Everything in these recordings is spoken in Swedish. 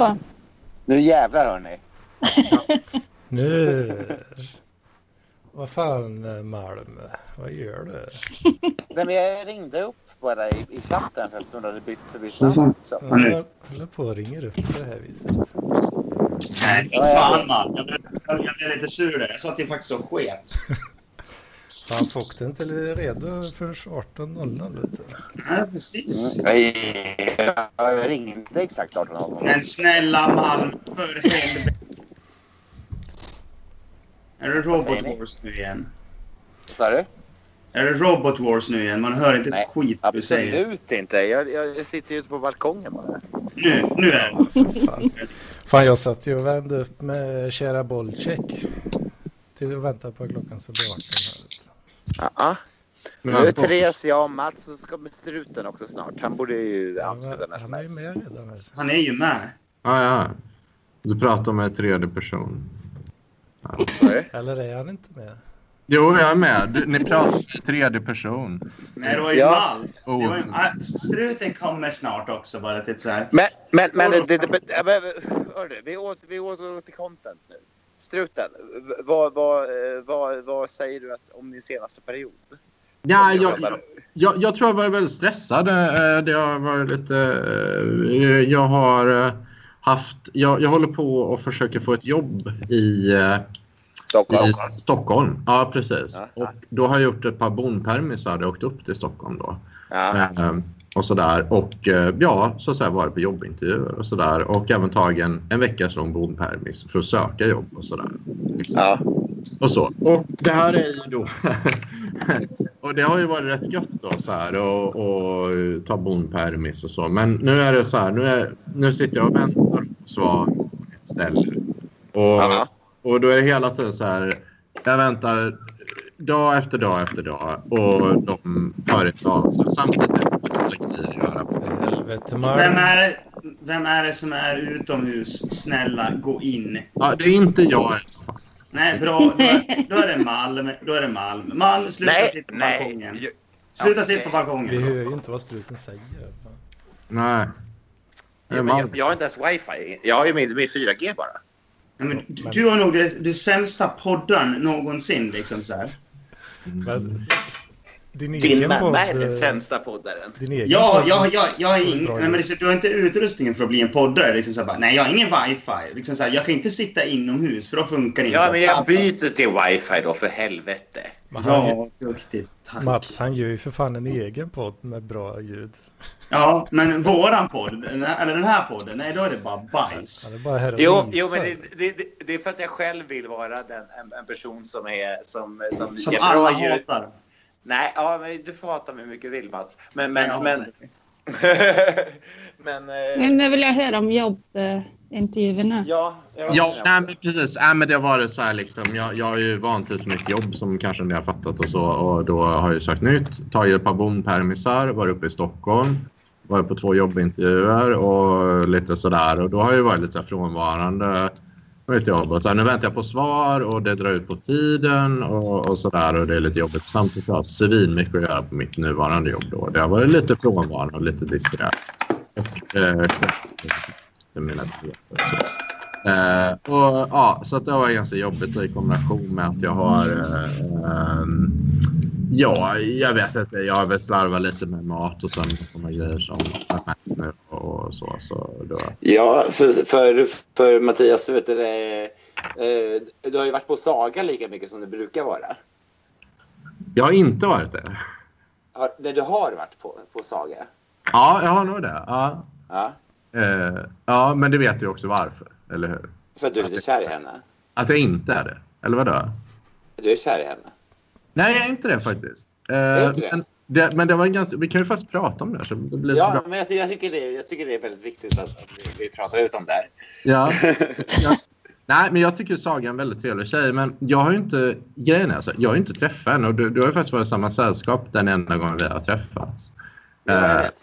då. Nu jävlar hörni. Nu... Vad fan Malm, vad gör du? Nej, men jag ringde upp bara i, i chatten eftersom du hade bytt, bytt namn. Så. Jag håller- på och ringer upp på det här viset. Nej, Ja, ja. fan man. Jag blev, jag blev lite sur där. Jag sa att det faktiskt så sket. Han får inte redo för 18.00 vet du. Nej, precis. Mm. Jag, jag ringde exakt 18.00. Men snälla Malm, för helvete. Är det Robot? Wars nu igen? Vad sa du? Är det Robot Wars nu igen? Man hör inte Nej, ett skit du säger. Absolut inte. Jag, jag, sitter ute på balkongen bara. Nu, nu är det. Fan. fan jag satt ju och värmde upp med kära bollcheck. Till att vänta på att klockan så blir 18 här. vet du. Ja. Men Nu Therese, jag och Mats och så kommer struten också snart. Han borde ju Ja, ansluta när som Han är ju med redan. Alltså. Han är ju med. Ja, ja. Du pratar med tredje person. Eller är han inte med? Jo, jag är med. Du, ni pratar med tredje person. Nej, det var ju Ja. Det Oh. ah, struten kommer snart också, bara typ så här. Men, men, men, det, det, det, hörru, vi åter vi åter till content nu. Struten, vad, vad, eh, vad, vad säger du att, om din senaste period? Ja, jag, jag, jag, jag tror jag var väldigt stressad. Eh, Det har varit lite... eh, Jag har eh, haft... Jag, jag håller på och försöker få ett jobb i, eh, Stockholm. i Stockholm. Ja, precis. Ja. Och då har jag gjort ett par bonpermisar. Jag åkt upp till Stockholm då. Ja. Och sådär. Och eh, ja, så att säga varit på jobbintervjuer och sådär. Och även tagit en, en veckas lång bonpermis för att söka jobb och sådär. Ja. Och så. Och det här är ju då... och det har ju varit rätt gött då så här och, och ta bonpermis och så. Men nu är det så här, nu, är, nu sitter jag och väntar på svar från ett ställe. Och, och då är det hela tiden så här, jag väntar dag efter dag efter dag och de hör inte av sig. Samtidigt massa grejer att göra på. Helvete. Vem är, det- vem är det som är utomhus? Snälla, gå in. Ja, det är inte jag. Nej, bra. Då är, då är det Malm. Då är det Malm. Malm, sluta Nej, sitta på nej. balkongen. Sluta Ja, sitta på Vi balkongen. hör ju inte vad struten säger. Nej. Ja, men jag, jag har inte ens wifi. Jag har ju min, min 4G bara. Nej, men du, du har nog det, det sämsta podden någonsin. Liksom så här. Men, din Din egen mamma podd... är den eh, sämsta poddaren. Din egen Ja, podd- jag, jag, jag har ing, Bra nej, men det, du har inte utrustningen för att bli en poddare. Liksom så här, bara, nej, jag har ingen wifi. Liksom så här, jag kan inte sitta inomhus för då funkar det inte. Ja, men jag byter till wifi då för helvete. Men han, Ja, duktigt. Tack. Mats han gör ju för fan en egen podd med bra ljud. Ja, men våran podd, den här- eller den här podden, nej då är det bara bajs. Han är bara här Jo, jo men det, det, det, det är för att jag själv vill vara den, en, en person som är som, som, Som alla hatar. Nej, ja, men du får hata mig mycket vill Mats. Men, men, Jag men, men, eh, Men nu vill jag höra om jobbintervjuerna. ja. Ja, nej, men precis. Nej, men det har varit så här liksom. Jag, jag har ju vanligtvis mitt jobb som kanske ni har fattat och så. Och då har jag sökt nytt, tagit ett par bonpermisar, varit uppe i Stockholm. Varit på två jobbintervjuer och lite sådär. Och då har jag varit lite så frånvarande på mitt jobb. Och så här, nu väntar jag på svar och det drar ut på tiden och, och sådär. Och det är lite jobbigt. Samtidigt har jag svinmycket att göra på mitt nuvarande jobb då. Det har varit lite frånvarande och lite disträ. Eh, eh, och så. Ja, så att det var ganska jobbigt i kombination med att jag har... Eh, ja, jag vet inte. Jag har väl slarvat lite med mat och sådana grejer som nu och så. så då. Ja, för, för, för Mattias, vet du, eh, du har ju varit på Saga lika mycket som du brukar vara. Jag har inte varit det. Nej, du har varit på, på Saga. Ja, jag har nog det. Ja. Ja, Eh, ja, men det vet du också varför, eller hur? för att du är lite kär i henne. Att jag inte är det. Eller vadå? Du är kär i henne. Nej, jag är inte det faktiskt. Eh, inte det? men, det, men det var en ganska, vi kan ju faktiskt prata om det. Så det blir så Ja, bra. men jag, jag, tycker det, jag tycker det är väldigt viktigt att, att vi, vi pratar ut om det här. Ja. ja. Nej, men jag tycker Saga är en väldigt trevlig tjej. Men jag har ju inte... Grejen alltså, jag har inte träffat henne. Och du, du har ju faktiskt varit i samma sällskap den enda gången vi har träffats. Ja, jag Eh, vet.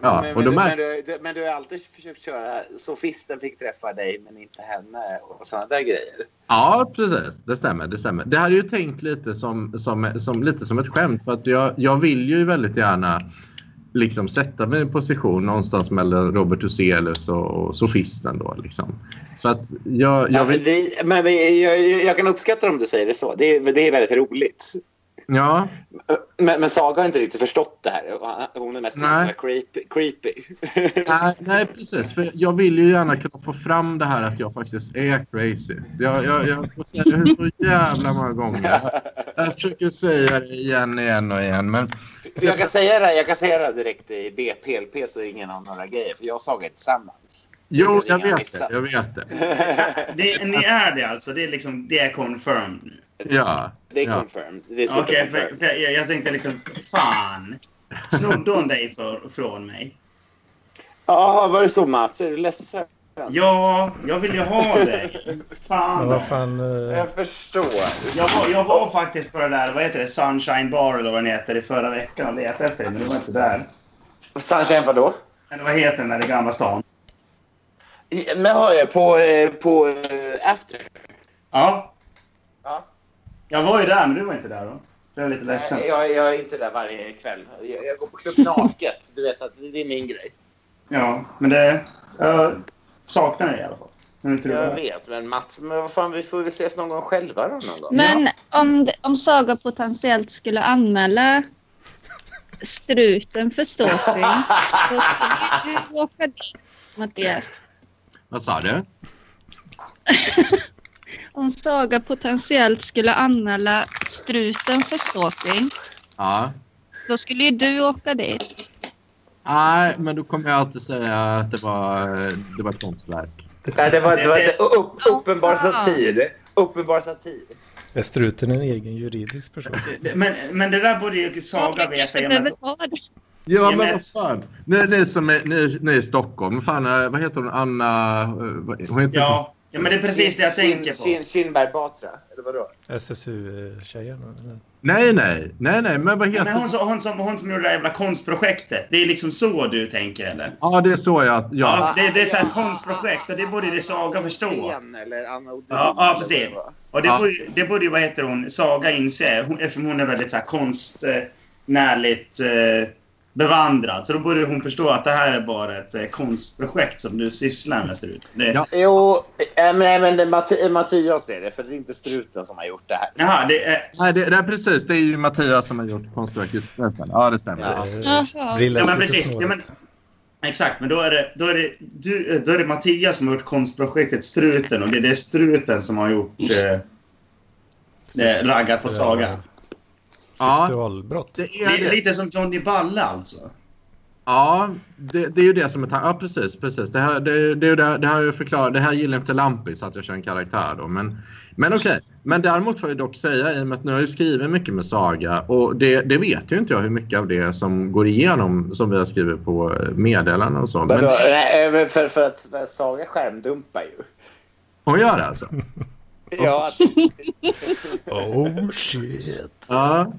Ja, men, och mär- men, du, du, men du har alltid försökt köra sofisten fick träffa dig men inte henne och sådana där grejer. Ja, precis. Det stämmer. Det stämmer. Det hade ju tänkt lite som, som, som, lite som ett skämt. För att jag, jag vill ju väldigt gärna liksom sätta mig i en position någonstans mellan Robert Huselius och, och sofisten då liksom. Så att jag, jag vill... det, men, men jag, jag kan uppskatta om du säger det så. Det, det är väldigt roligt. Ja, Men, men Saga har inte riktigt förstått det här. Hon är mest Nej. creepy. creepy. nej, nej precis. För jag vill ju gärna kunna få fram det här att jag faktiskt är crazy. Jag, jag, jag får säga det så jävla många gånger. Jag, jag försöker säga det igen, igen och igen. Men jag, kan säga det, jag kan säga det direkt i BPLP så ingen har några grejer. För jag och Saga är tillsammans. Jo, jag vet det. Jag vet det. Det, ni är det alltså? Det är, liksom, det är confirmed nu? Ja. Det är ja. confirmed. Okej, super för, för jag, jag tänkte liksom, fan. Snodde hon dig för, från mig? Ja, var det så Mats? Är du ledsen? Ja, jag vill ju ha dig. Fan då. fan... eh, Jag förstår. Jag var, jag var faktiskt på det där, vad heter det, Sunshine Bar eller vad den heter, i förra veckan och letade efter det, men det var inte där. Sunshine vadå? Men vad heter den där i Gamla stan? Men har jag på, eh, på eh, After? Ja, Ja. jag var ju där, men du var inte där då. Jag är lite ledsen. Nej, Jag, jag är inte där varje kväll. Jag, jag går på Klubb Naket. Du vet att det är min grej. Ja, men det... Jag saknar det i alla fall. Jag vet, men Mats, men vad fan, vi får väl ses någon gång själva då, någon gång. Men om, om Saga potentiellt skulle anmäla struten för stalking, då skulle du åka dit, Mattias. Vad sa du? Om Saga potentiellt skulle anmäla struten för stalking, Ja. då skulle ju du åka dit. Nej, men då kommer jag alltid säga att det var, det var konstverk. Nej, det var, det var ett upp, uppenbar satir. Uppenbar satir. Är struten en egen juridisk person? Men, men det där borde ju Saga veta. Ja, men vad fan. Ni, ni som är, ni, ni är i Stockholm. Fan, eh, vad heter hon? Anna... eh, Hon heter... Ja, ja, men det är precis det jag tänker på. Kin, Kinberg Batra, eller vadå? SSU-tjejen? eller? Nej, nej. Nej, nej. Men vad heter Men hon, som, hon, som, hon som gjorde det där jävla konstprojektet. Det är liksom så du tänker, eller? Ja, det är så jag... Ja. Ja, det, det är ett sånt konstprojekt och det borde det Saga förstå. Eller Anna Odin. Ja, ja, precis. Och det, Ja. borde, det borde ju, vad heter hon, Saga inse, hon, eftersom hon är väldigt så här konstnärligt eh, bevandrad. Så då borde hon förstå att det här är bara ett eh, konstprojekt som du sysslar med Strut. Det, Ja. Jo, äh, men, nej, men det är Matti, Mattias är det, för det är inte struten som har gjort det här. Jaha, det är... Nej, det, det är precis. Det är ju Mattias som har gjort konstverket. Ja, det stämmer. Ja. Eh. Brillen Ja, men precis. Ja, men, exakt, men då är, det, då, är det, du, eh, då är det Mattias som har gjort konstprojektet Struten och det är det Struten som har gjort eh, det, raggat på Saga. Ja. Sexualbrott. Det är Det är det. lite som Johnny Balle alltså. Ja, det, det är ju det som är tan- Ja, precis. precis. Det, här, det, det, det, det här har jag förklarat. Det här gillar inte Lampis att jag kör en karaktär då. Men, men okej. Men däremot får jag dock säga, i och med att nu har jag ju skrivit mycket med Saga och det, det vet ju inte jag hur mycket av det som går igenom som vi har skrivit på eh, meddelanden och så. Men, Men då, nej, men för, för att för att Saga skärmdumpar ju. hon gör det alltså? Ja, Oh shit. Ja.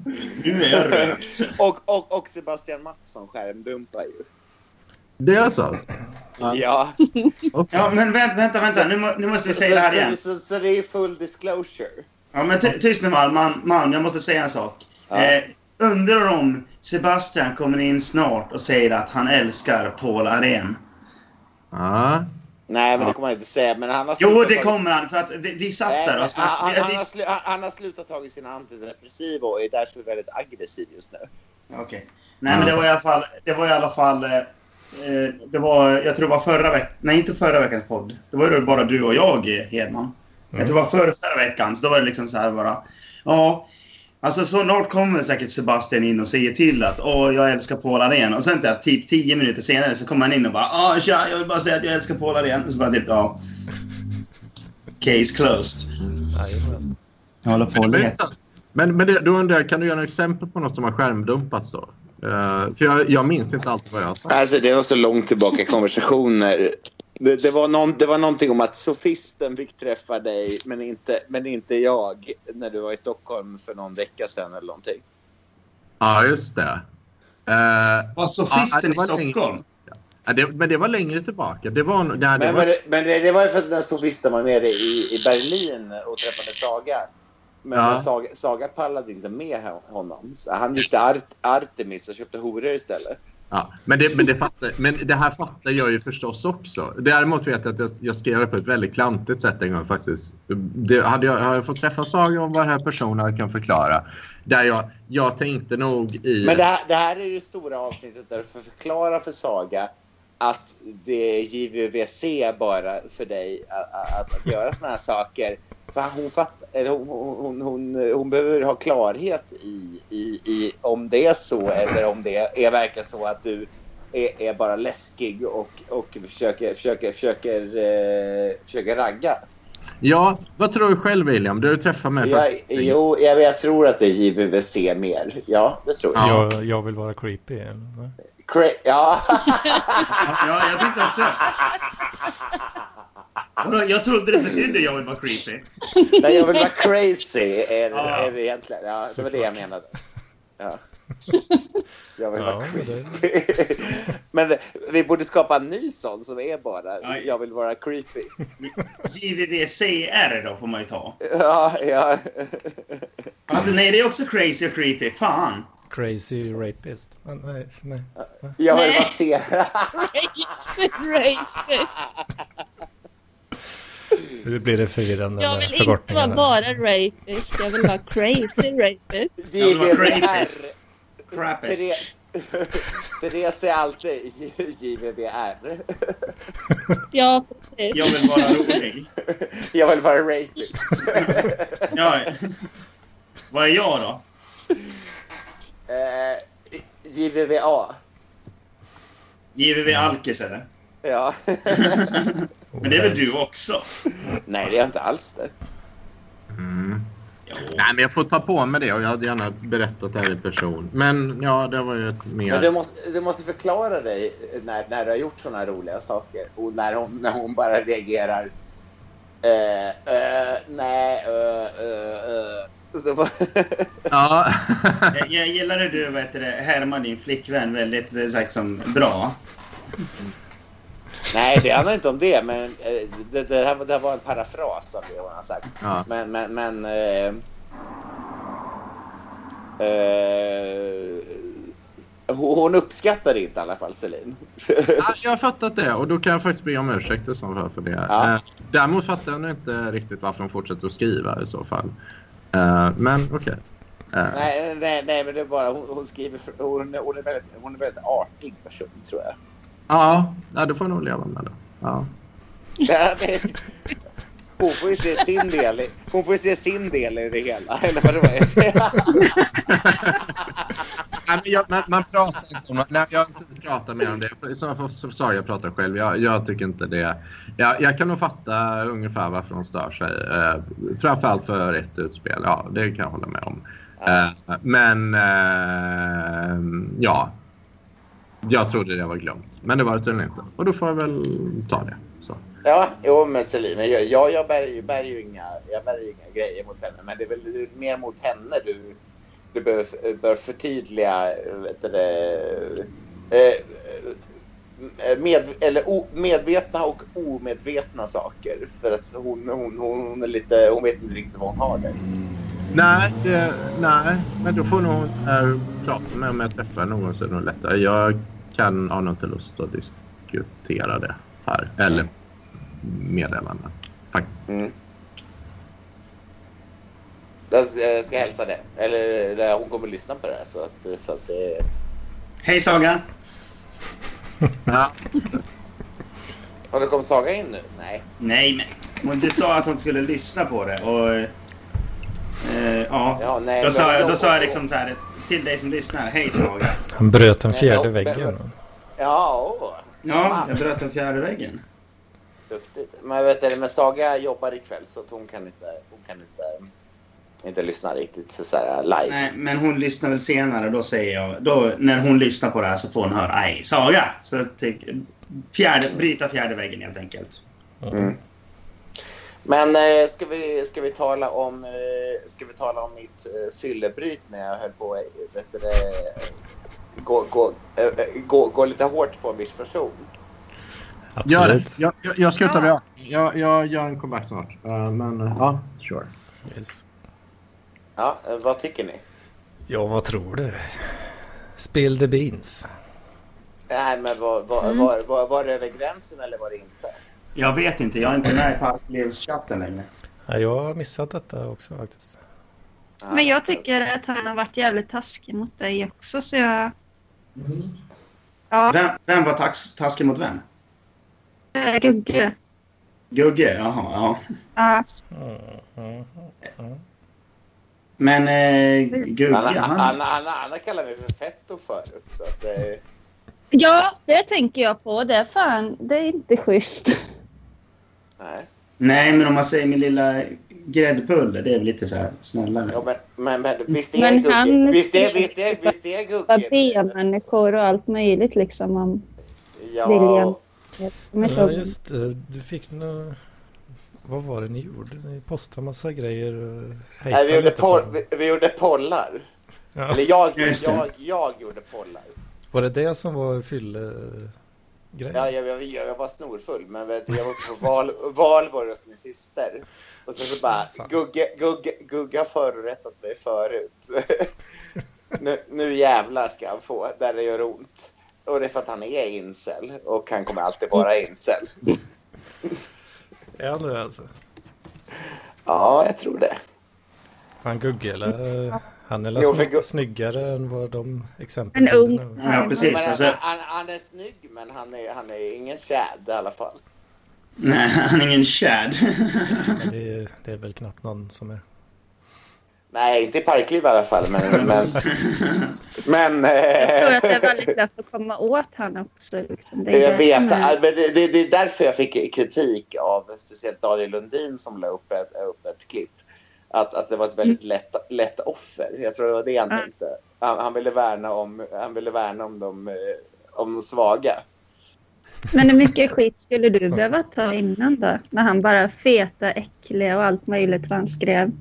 Nu är jag rökt. och, och, och Sebastian Mattsson skärmdumpar ju. Det är så? Ja. Ja. Ja, men vänta, vänta, vänta. Nu, nu måste vi säga det här igen. Så, så, så det är full disclosure. Ja, men ty- tyst nu Malm. Malm, Malm, jag måste säga en sak. Ja. Eh, undrar om Sebastian kommer in snart och säger att han älskar Paul Arén. Ja. Nej, men Ja. det kommer han inte säga. Men han har Jo, det ta- kommer han. För att vi, vi satt Nej, och snackade. han, han, vi- har slu, han, han har slutat tagit sina antidepressiva och är därför väldigt aggressiv just nu. Okej. Nej, men det var i alla fall... Det var i alla fall... Eh, eh, det var, jag tror det var förra veckan... Nej, inte förra veckans podd. Det var ju bara du och jag, Hedman. Jag tror det var förra, förra veckan. Så då var det liksom så här bara... Ja, alltså snart kommer säkert Sebastian in och säger till att åh, jag älskar Paul Arén. Och sen typ, typ tio minuter senare så kommer han in och bara åh, tja, jag vill bara säga att jag älskar Paul Arén. Så bara typ, ja... Case closed. Jag håller på att leta. Men, men det, då undrar jag, kan du göra några exempel på något som har skärmdumpats då? Eh, för jag, jag minns inte allt vad jag sagt. Alltså, det var så långt tillbaka i konversationer. Det, det, var någon, det var någonting om att sofisten fick träffa dig, men inte, men inte jag, när du var i Stockholm för någon vecka sedan eller någonting. Ja, just det. Eh, Var sofisten Ja, i det var länge- Stockholm? ja, det. Men det var längre tillbaka. Det var, det, det Men, var, men, det, men det, det var ju för att den sofisten var nere i, i Berlin och träffade Saga. Men Ja. Saga, Saga pallade inte med ho- honom. Så han gick till Art, Artemis och köpte horor istället. Ja, men, det, men, det fattar, men det här fattar jag ju förstås också. Däremot vet jag att jag, jag skrev det på ett väldigt klantigt sätt en gång faktiskt. Det, hade jag, hade jag fått träffa Saga om vad den här personen kan förklara. Där jag, jag tänkte nog i... Men det här, det här är det stora avsnittet där du får förklara för Saga att det är JVVC bara för dig att, att, att göra såna här saker. För hon, fatt, eller hon, hon, hon, hon, behöver ha klarhet i, i, i om det är så eller om det är verkligen så att du är, är bara läskig och, och försöker, försöker, försöker, eh, försöker ragga. Ja, vad tror du själv William? Du har ju träffat mig. Ja, jo, jag, jag tror att det är JVVC mer. Ja, det tror jag. Ja. Jag, jag vill vara creepy. Eller? Cra ja. ja, jag tänkte också. Vadå, jag trodde det betydde jag vill vara creepy. Nej, jag vill vara crazy. Är, ja. är det egentligen. Ja, det var det jag menade. Ja. Jag vill ja, vara creepy. Men vi borde skapa en ny sån som är bara Nej. jag vill vara creepy. JVVCR då får man ju ta. Ja, ja. Alltså, nej, det är också crazy och creepy. Fan. Crazy rapist. Men, nej, nej. Jag vill bara se. crazy rapist. Nu blir det förvirrande Jag vill inte vara bara rapist. Jag vill vara crazy rapist. Jag vill vara crapist. Crapist. Therese är alltid JVBR. Ja, precis. Jag vill vara rolig. Jag vill vara rapist. ja. Vad är jag då? Eh, JVVA. JVV Alkis eller? Ja. Men det är väl du också? Nej, det är jag inte alls det. Mm. Nej, men jag får ta på mig det och jag hade gärna berättat det här i person. Men ja, det var ju ett mer... Men du måste, du måste förklara dig när, när du har gjort sådana roliga saker och när hon, när hon bara reagerar. Uh, uh, nej, uh, uh, ja. jag, jag gillar hur du vet det, härmar din flickvän väldigt sagt som bra. Nej, det handlar inte om det, men eh, det, det, här, det här var en parafras av det hon har sagt. Ja. Men, men, men eh, eh, hon uppskattar inte i alla fall, Celine. ja, jag har fattat det och då kan jag faktiskt be om ursäkt i så fall för det. Ja. Eh, däremot fattar jag inte riktigt varför hon fortsätter att skriva i så fall. Eh, men okej. Okay. Nej, nej, nej, men det är bara hon, hon skriver. Hon, hon, är väldigt, hon är väldigt artig person, tror jag. Ja, ja det får jag nog leva med då. Ja. det, hon får ju se sin del i, hon får se sin del i det hela. Eller vad det var. nej, men jag, man, man, pratar inte om nej, Jag har inte pratat mer om det. Som jag sa, jag pratar själv. Jag, jag tycker inte det. Jag, jag, kan nog fatta ungefär varför hon stör sig. Eh, framförallt för ett utspel. Ja, det kan jag hålla med om. Eh, men eh, ja, jag trodde det var glömt. Men det var det tydligen inte. Och då får jag väl ta det. Så. Ja, jo men Celine, jag, jag, jag, bär, bär ju inga, jag bär inga grejer mot henne. Men det är väl mer mot henne du, du bör, bör förtydliga vet du, eh, med, eller o, medvetna och omedvetna saker. För att hon, hon, hon, är lite, hon vet inte riktigt vad hon har där. Nej, det, nej, men då får nog äh, prata med om jag träffar någon så är det nog lättare. Jag kan ha nog inte lust att diskutera det här. Eller meddelanden, faktiskt. Mm. Jag ska hälsa det. Eller hon kommer att lyssna på det här. Så att, så att det... Hej Saga! ja. Har det kommit Saga in nu? Nej. Nej, men du sa att hon skulle lyssna på det. Och Eh, ja. ja nej, då, sa jag, då sa jag liksom så här till dig som lyssnar. Hej Saga. Han bröt den fjärde nej, väggen. Ja, åh. Ja, jag bröt den fjärde väggen. Duktigt. Men vet du, men Saga jobbar ikväll så att hon kan inte, hon kan inte, inte lyssna riktigt så, så här live. Nej, men hon lyssnar väl senare. Då säger jag, då, när hon lyssnar på det här så får hon höra Aj, Saga. Så tyck, fjärde, bryta fjärde väggen helt enkelt. Mm. Men eh, ska, vi, ska, vi tala om, eh, ska vi tala om mitt eh, fyllebryt när jag höll på vet du, gå, gå, eh, gå, gå lite hårt på en viss person? Absolut. Jag, jag, jag ska ut och röka. Jag, jag gör en comeback snart. Uh, men uh, ja, sure. Yes. Ja, vad tycker ni? Ja, vad tror du? Spill the beans. Nej, men var, var, Mm. var, var, var det över gränsen eller var det inte? Jag vet inte, jag är inte med i Parklivschatten längre. Ja, jag har missat detta också faktiskt. Men jag tycker att han har varit jävligt taskig mot dig också så jag... Ja, Vem, vem var tax, taskig mot vem? äh, Gugge. Gugge? Jaha, ja. Ja, Mm, mm. Men eh, Gugge, Han, han, han... han, han, han har kallat mig för fetto förut. Så att, eh, ja, det tänker jag på. Det är fan, det är inte schysst. Nej. Nej, men om man säger min lilla gräddpulle, det är väl lite så här snällare. Ja, men, men, men visst är Men Gugge... han- Visst är, visst är, visst är Gugge... B-människor och allt möjligt liksom. Om Ja, William. Ja, just det. Du fick nå... Vad var det ni gjorde? Ni postade massa grejer nej, vi, gjorde vi, vi gjorde pollar. Ja. Eller jag, jag, jag gjorde pollar. Var det det som var fylle grej? Ja, jag, jag, jag var snorfull, men vet, jag var på val, valborg hos min syster. Och sen så bara, Gugge, Gugge, Gugge har förorättat mig förut. nu, nu jävlar ska han få, där det gör ont. Och det är för att han är incel och han kommer alltid vara incel. Är han det alltså? Ja, jag tror det. Fan Gugge eller? Han är Jo, sny- snyggare än vad de exemplen En ung. Ja, precis. Alltså, han, han, är snygg, men han är, han är ingen tjäd i alla fall. nej, han är ingen Chad. Det, är- det är väl knappt någon som är. Nej, inte i Parkliv i alla fall, men... men, men Jag tror eh, att det är väldigt lätt att komma åt han också. Liksom. Det är Jag vet, men det, det, det är därför jag fick kritik av speciellt Daniel Lundin som la upp ett, upp ett klipp. Att, att det var ett väldigt lätt, lätt offer. Jag tror det var det han tänkte. Han, han, ville värna om, han ville värna om de, eh, om de svaga. Men hur mycket skit skulle du behöva ta innan då? När han bara feta, äckliga och allt möjligt vad han skrev.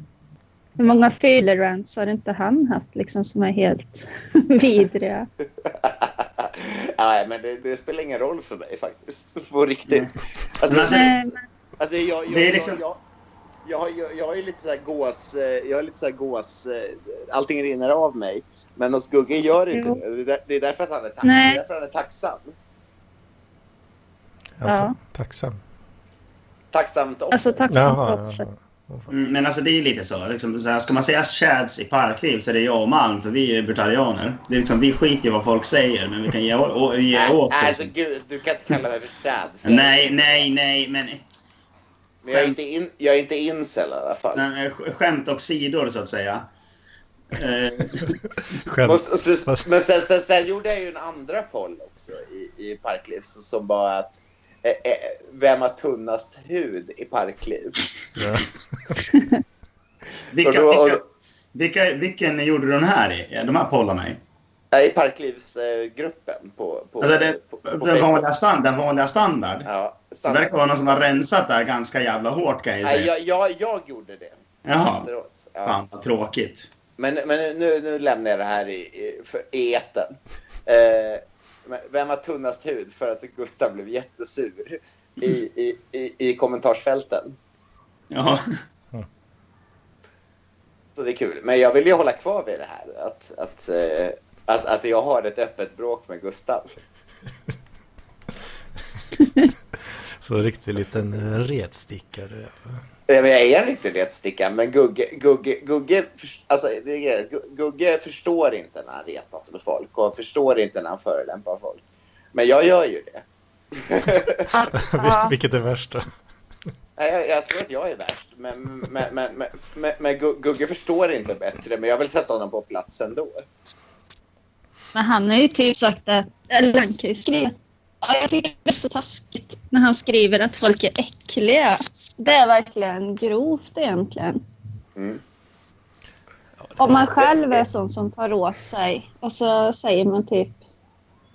Hur många fyllerants har inte han haft liksom som är helt vidriga? Nej, men det, det spelar ingen roll för mig faktiskt. På riktigt. Alltså, alltså- Alltså jag, jag, Det är liksom- jag, jag, jag, jag, ju lite så här gås... eh, Jag har lite så här gås... eh, Allting rinner av mig. Men hos Gugge gör det inte det. Det är där- Det är därför att han är, tack, det Nej. är därför han är tacksam. Ja, Ja. ta- Tacksam. Tacksamt offer. Alltså tacksamt Jaha, offer. Mm, Men alltså det är lite så. Liksom, så här, ska man säga Chads i Parkliv så är det jag och Malm, för vi är libertarianer. Det är liksom, vi skiter i vad folk säger, men vi kan ge, å, ge Nej, åt. alltså, Liksom. gud, du kan inte kalla mig för sad. Nej, nej, nej, men Men jag är inte, in, jag är inte incel i alla fall. nej, sk- skämt och sidor så att säga. Eh. Och, så, men sen, sen, sen gjorde jag ju en andra poll också i, i Parkliv som var att eh, eh, vem har tunnast hud i Parkliv? Ja. vilka, Och då- vilka, vilka, vilken gjorde du den här i? De här pollarna i? Nej, I Parklivsgruppen på, på, Alltså det, på, på den, vanliga stand, den vanliga standard. Ja, Det verkar vara någon som har rensat där ganska jävla hårt kan jag Nej, säga. jag, jag, jag gjorde det Jaha, efteråt. Ja. fan vad tråkigt. Men, men nu, nu lämnar jag det här i, i, för, etern. Eh, vem har tunnast hud? För att Gustav blev jättesur i, i, i, i kommentarsfälten. Ja. Så det är kul. Men jag vill ju hålla kvar vid det här. Att, att, eh, att, att jag har ett öppet bråk med Gustav. Så riktigt liten eh, retstickare. Eh, men Jag är en riktig retsticka, men Gugge, Gugge, Gugge, alltså, Gugge förstår inte när han retas med folk och förstår inte när han förolämpar folk. Men jag gör ju det. Ja. Vilket är värst då? Nej, Jag, jag tror att jag är värst, men, men, men, men, men, men Gu- Gugge förstår inte bättre. Men jag vill sätta honom på plats ändå. Men han har ju typ sagt att, eller han kan ju skriva Ja, jag tycker det är så taskigt när han skriver att folk är äckliga. Det är verkligen grovt egentligen. Mm. Om man själv är sån som tar åt sig och så säger man typ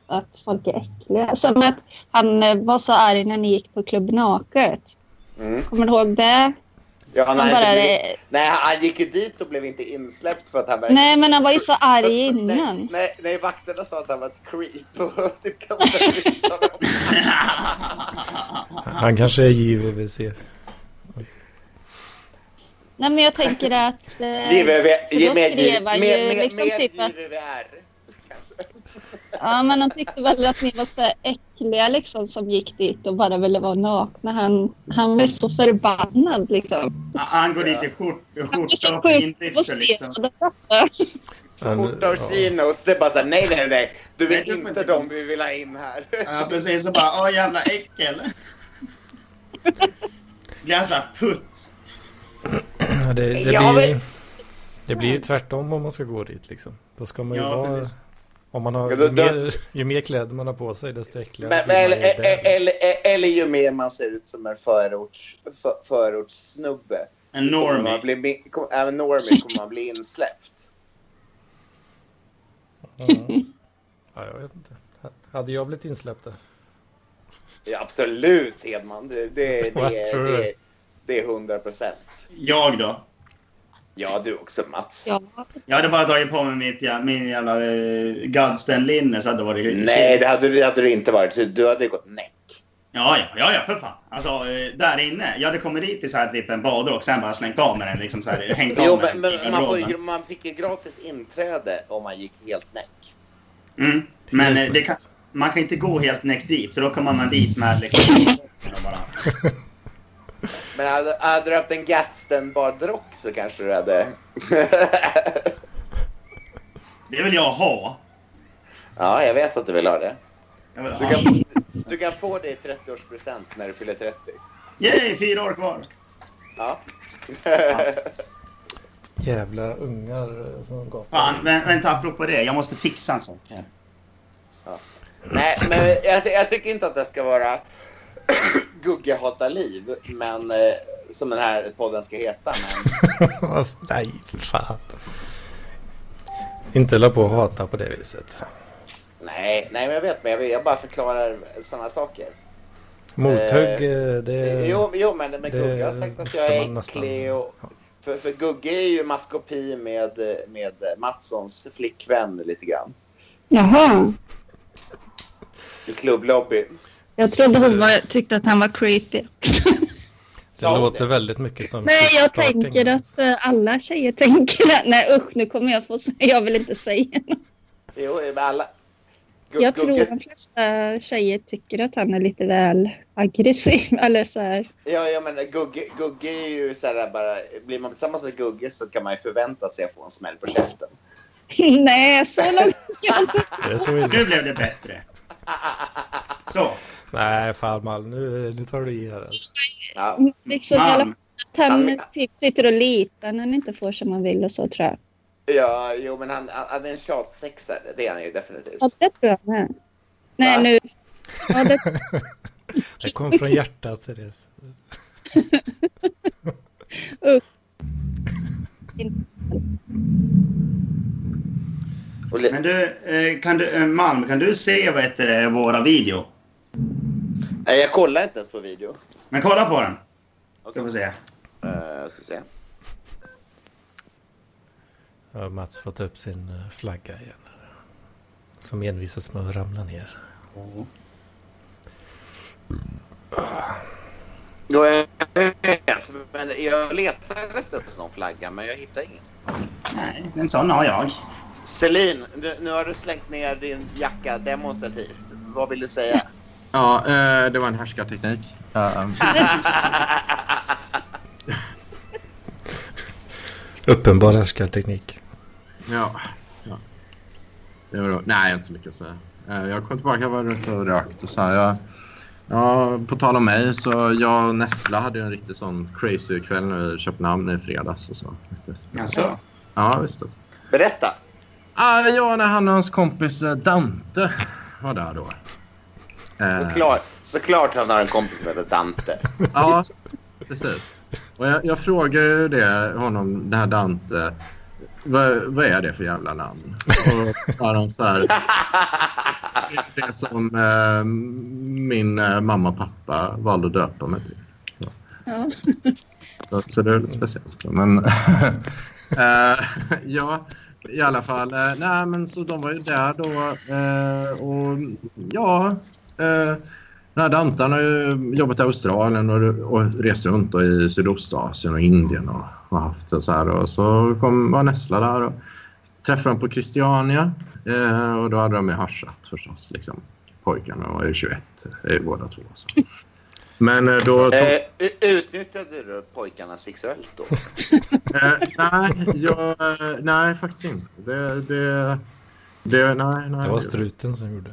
att folk är äckliga. Som att han var så arg när ni gick på Klubb Naket. Mm. Kommer du ihåg det? Ja, han, Han bara, inte blivit, nej, han gick ju dit och blev inte insläppt för att han verkade- nej, men han var ju så arg Nej, innan. nej, nej, vakterna sa att han var ett creep. och typ kastade ut honom. Han kanske är JVVC. Nej, men jag tänker att... Eh, JVV, för då med, skrev han med, ju liksom typ att... JVVR. Ja, men han tyckte väl att ni var så här äckliga liksom som gick dit och bara ville vara nakna. Han, han var så förbannad liksom. Han går dit i skjort, är skjorta så och sjukt finbyxor liksom. Skjorta och chinos. Det är bara såhär, nej, nej, nej. Du Nej, är du får inte de vi vill ha in här. Ja, precis. Så bara, åh jävla äckel. Blir han såhär putt? Ja, det, det, blir, det blir ju tvärtom om man ska gå dit liksom. Då ska man ju Ja, vara... precis. Om man har, ju, mer, ju mer kläder man har på sig desto äckligare Men, men, eller, eller, eller ju mer man ser ut som en förorts, för, förortssnubbe. En Kommer man normie. bli, mi- kom, även normie kommer man bli insläppt. Ja. ja, jag vet inte. Hade jag blivit insläppt där? Ja, absolut, Hedman. Det, det, det, det, det, det är 100 procent. Jag då? Ja, du också, Mats. Ja, Jag hade bara tagit på mig mitt, jä- min jävla uh, Godsten-linne så hade det varit Nej, det hade, du- det hade du inte varit. Du hade gått näck. Ja, ja, ja, ja, för fan. Alltså, eh, där inne. Jag hade kommit dit i så här typ en badrock, sen bara slängt av med den. Liksom så här, hängt av Jo, med men, den i men man, får ju, man fick ju gratis inträde om man gick helt näck. Mm. Men eh, det kan, man kan inte gå helt näck dit, så då kommer man dit med liksom... och bara, Men hade, hade du haft en Gadsden-badrock så kanske du hade... det vill jag ha. ja, jag vet att du vill ha det. Vill Du ha. kan, du kan få det i 30-årspresent när du fyller 30. Yay, fyra år kvar! Ja. Jävla ungar som gapar. Fan, vä vänta, apropå det. Jag måste fixa en sak här. Nej, men jag, jag tycker inte att det ska vara Gugge hatar liv, men eh, som den här podden ska heta. Men, Nej, för fan. Inte hålla på och hata på det viset. nej, nej, men jag vet, men jag, jag bara förklarar sådana saker. Mothugg, eh, det... Jo, jo men, men det Gugge har sagt att jag är äcklig. Och, för, för Gugge är ju maskopi med, med Matssons flickvän lite grann. Jaha. I klubblobby. Jag trodde hon var, tyckte att han var creepy. Det låter det? väldigt mycket som Nej, jag tänker att eh, alla tjejer tänker att... Nej usch, nu kommer jag få säga... Jag vill inte säga något. Jo, men alla... Gu- Jag tror de flesta tjejer tycker att han är lite väl aggressiv. Eller så här. Ja, jag menar, Gugge, Gugge är ju så här bara... Blir man tillsammans med Gugge så kan man ju förvänta sig att få en smäll på käften. Nej, så långt jag inte. Det. Nu blev det bättre. Så. Nej, fan Malm, nu, nu tar du i här alltså. Ja. Liksom, Man. att han Han- typ sitter och litar när han inte får som han vill och så tror jag. Ja, jo, men han, han han är en tjatsexare. Det är han ju definitivt. Ja, det tror jag med. Nej, Va? nu... Ja, det... Det kom från hjärtat, Therese. Li- Men du, eh, kan du eh, Malm, kan du se vad heter det, våra video? Nej, jag kollar inte ens på video. Men kolla på den. Ska Okej. få se. Uh, ska se. Har Mats fått upp sin eh, flagga igen. Som envisas med att ramla ner. Jo, jag vet. Men jag letar efter en sån flagga, men jag hittar ingen. Nej, en sån har jag. Celine, nu, nu har du slängt ner din jacka demonstrativt. Vad vill du säga? Ja, eh, det var en härskarteknik. Eh, Uppenbar härskarteknik. ja. ja. Det var då, nej, jag har inte så mycket att säga. Eh, jag kom tillbaka, jag var ute och rökt och så här. Jag, ja, på tal om mig, så jag och Nessla hade en riktig sån crazy kväll nu i Köpenhamn i fredags och så. Alltså. Ja, visst. Berätta. Ah, ja, när han och hans kompis eh, Dante var där då. Eh, Såklart, såklart han har en kompis som heter Dante. Ja, precis. Och jag, jag frågade ju det, honom, det här Dante. Vad, vad är det för jävla namn? Och så han så här. Det är som eh, min eh, mamma och pappa valde att döpa mig till. Ja. Så, så det är lite speciellt. Men eh, ja, i alla fall. Eh, nej, men så de var ju där då. Eh, och ja, eh, den här Dantan har ju jobbat i Australien och, och rest runt då i Sydostasien och Indien och, och haft så här. Och så kom, var Nessla där och träffade dem på Christiania eh, och då hade de ju haschat förstås. Liksom. Pojkarna var ju 21 eh, båda två. Så. Men eh, då... Eh, utnyttjade du pojkarna sexuellt då? Eh, nej, jag, eh, nej, faktiskt inte. Det, det, det, nej, nej. Det var struten som gjorde.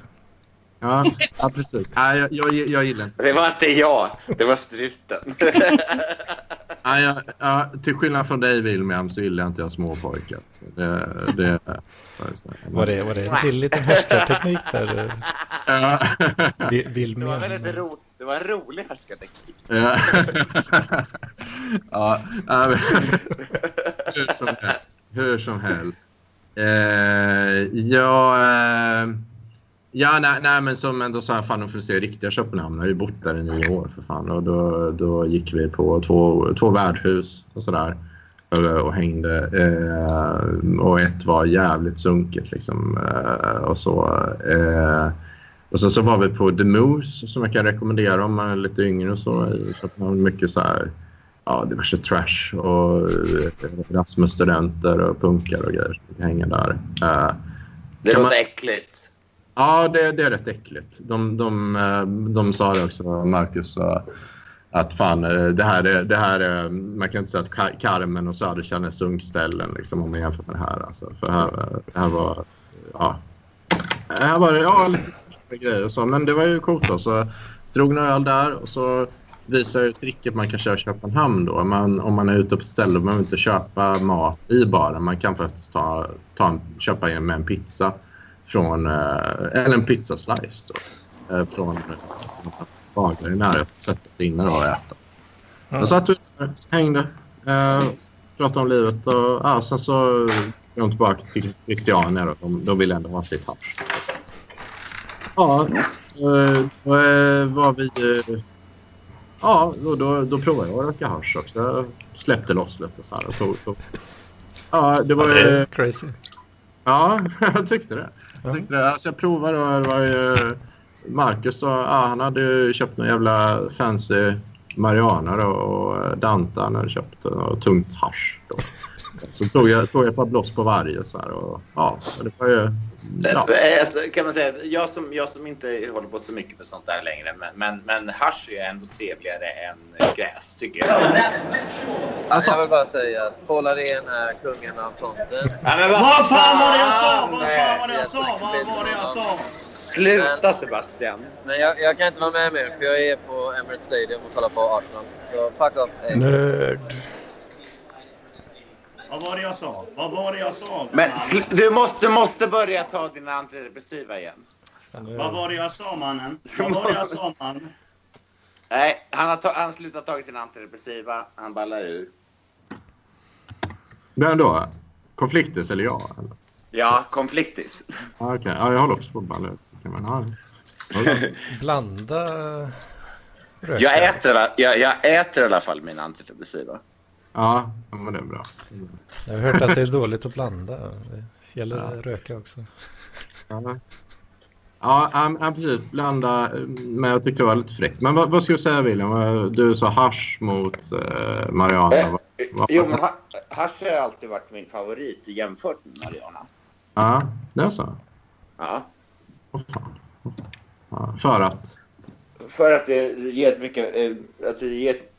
Ja, ja precis. Nej, jag, jag, jag gillar inte Det var inte jag, det var struten. nej, jag, ja, Till skillnad från dig, William, så gillar inte jag små pojkar. Det, det, Var det, var det en till liten härskarteknik där? Ja. Vill Det var, väldigt med det var en rolig härskarteknik. Ja. ja, men- hur som helst. Hur som helst. Eh, ja, eh, ja nej, nej, men som ändå sa här, fan de får se riktiga Köpenhamn. Jag har ju bott där i nio år för fan. Och då, då gick vi på två, två värdhus och sådär. Och, och hängde. Eh, och ett var jävligt sunkigt liksom. Eh, och så. Eh, och sen så var vi på The Moose som jag kan rekommendera om man är lite yngre och så. Köpenhamn. Mycket så här, ja, diverse trash och eh, Erasmus-studenter och punkar och grejer. som hänga där. Eh, Det låter man- äckligt. Ja, det, det är rätt äckligt. De, de, eh, de sa det också, Marcus, eh, att fan, eh, det här är, det här är, man kan inte säga att Carmen och Södertälje är sunkställen liksom, om man jämför med det här. Alltså. För här, eh, här var, ja, här var det, ja, lite grejer och så. Men det var ju coolt då. Så drog några öl där och så visar ju tricket man kan köra i Köpenhamn då. Man, om man är ute på ett ställe och man inte köpa mat i baren. Man kan faktiskt ta, ta en, köpa en med en pizza från, eh, eller en pizzaslice då, eh, från eh, bagare i närheten. Sätta sig inne och äta. Då satt vi där, hängde, eh, pratade om livet och ja, sen så kom de tillbaka till Christiania då. De, de ville ändå ha sitt hasch. Ja, eh, då eh, var vi... eh, Ja, då, då, då provade jag att röka hasch också. Jag släppte loss lite så här och tog, tog. Ja, det var ju... crazy. Ja, jag tyckte det. Jag, Ja. tyckte det. Alltså jag provade och det var ju Marcus då, ja, han hade köpt en jävla fancy Mariana då, och Dante han hade köpt och tungt hasch då. Så tog jag, tog jag ett par bloss på varje och så här och ja, det var ju... Ja. Eh, Alltså, kan man säga, jag, som, jag som inte håller på så mycket med sånt där längre, men, men, men hasch är ändå trevligare än gräs, tycker jag. Alltså, Jag vill bara säga att Paul Arén är kungen av fronten. Ja, men Vad fan var det jag sa? Vad Nej. fan var det jag sa? Vad var det jag sa? Sluta Sebastian. Men jag, jag kan inte vara med mer för jag är på Emirates Stadium och kollar på Arsenal. Så fuck off. Hej. Nörd. Vad var det jag sa? Vad var det jag sa? Men du, måste, du måste börja ta dina antidepressiva igen. Vad var det jag sa mannen? Vad var det jag sa man? Nej, han har, ta- han har slutat ta sina antidepressiva. Han ballar ur. Men då? Konfliktis eller jag? Eller? Ja, konfliktis. Ja, okej. Ja, jag håller också på att balla men, ja. Blanda röka. Jag äter, i alla- jag, jag äter i alla fall mina antidepressiva. Ja, men det är bra. Jag har hört att det är dåligt att blanda. Det gäller Ja. röka också. Ja, ja, ja, precis. Blanda. Men jag tyckte det var lite fräckt. Men vad, vad ska du säga William? Du sa hasch mot eh, Mariana. Eh, Vad- vad- Jo, men ha- hasch har alltid varit min favorit jämfört med Mariana. Ja, det är så? Ja. Åh, fan. Ja, för att? För att det ger ett mycket... eh, Att det ger ett, eh,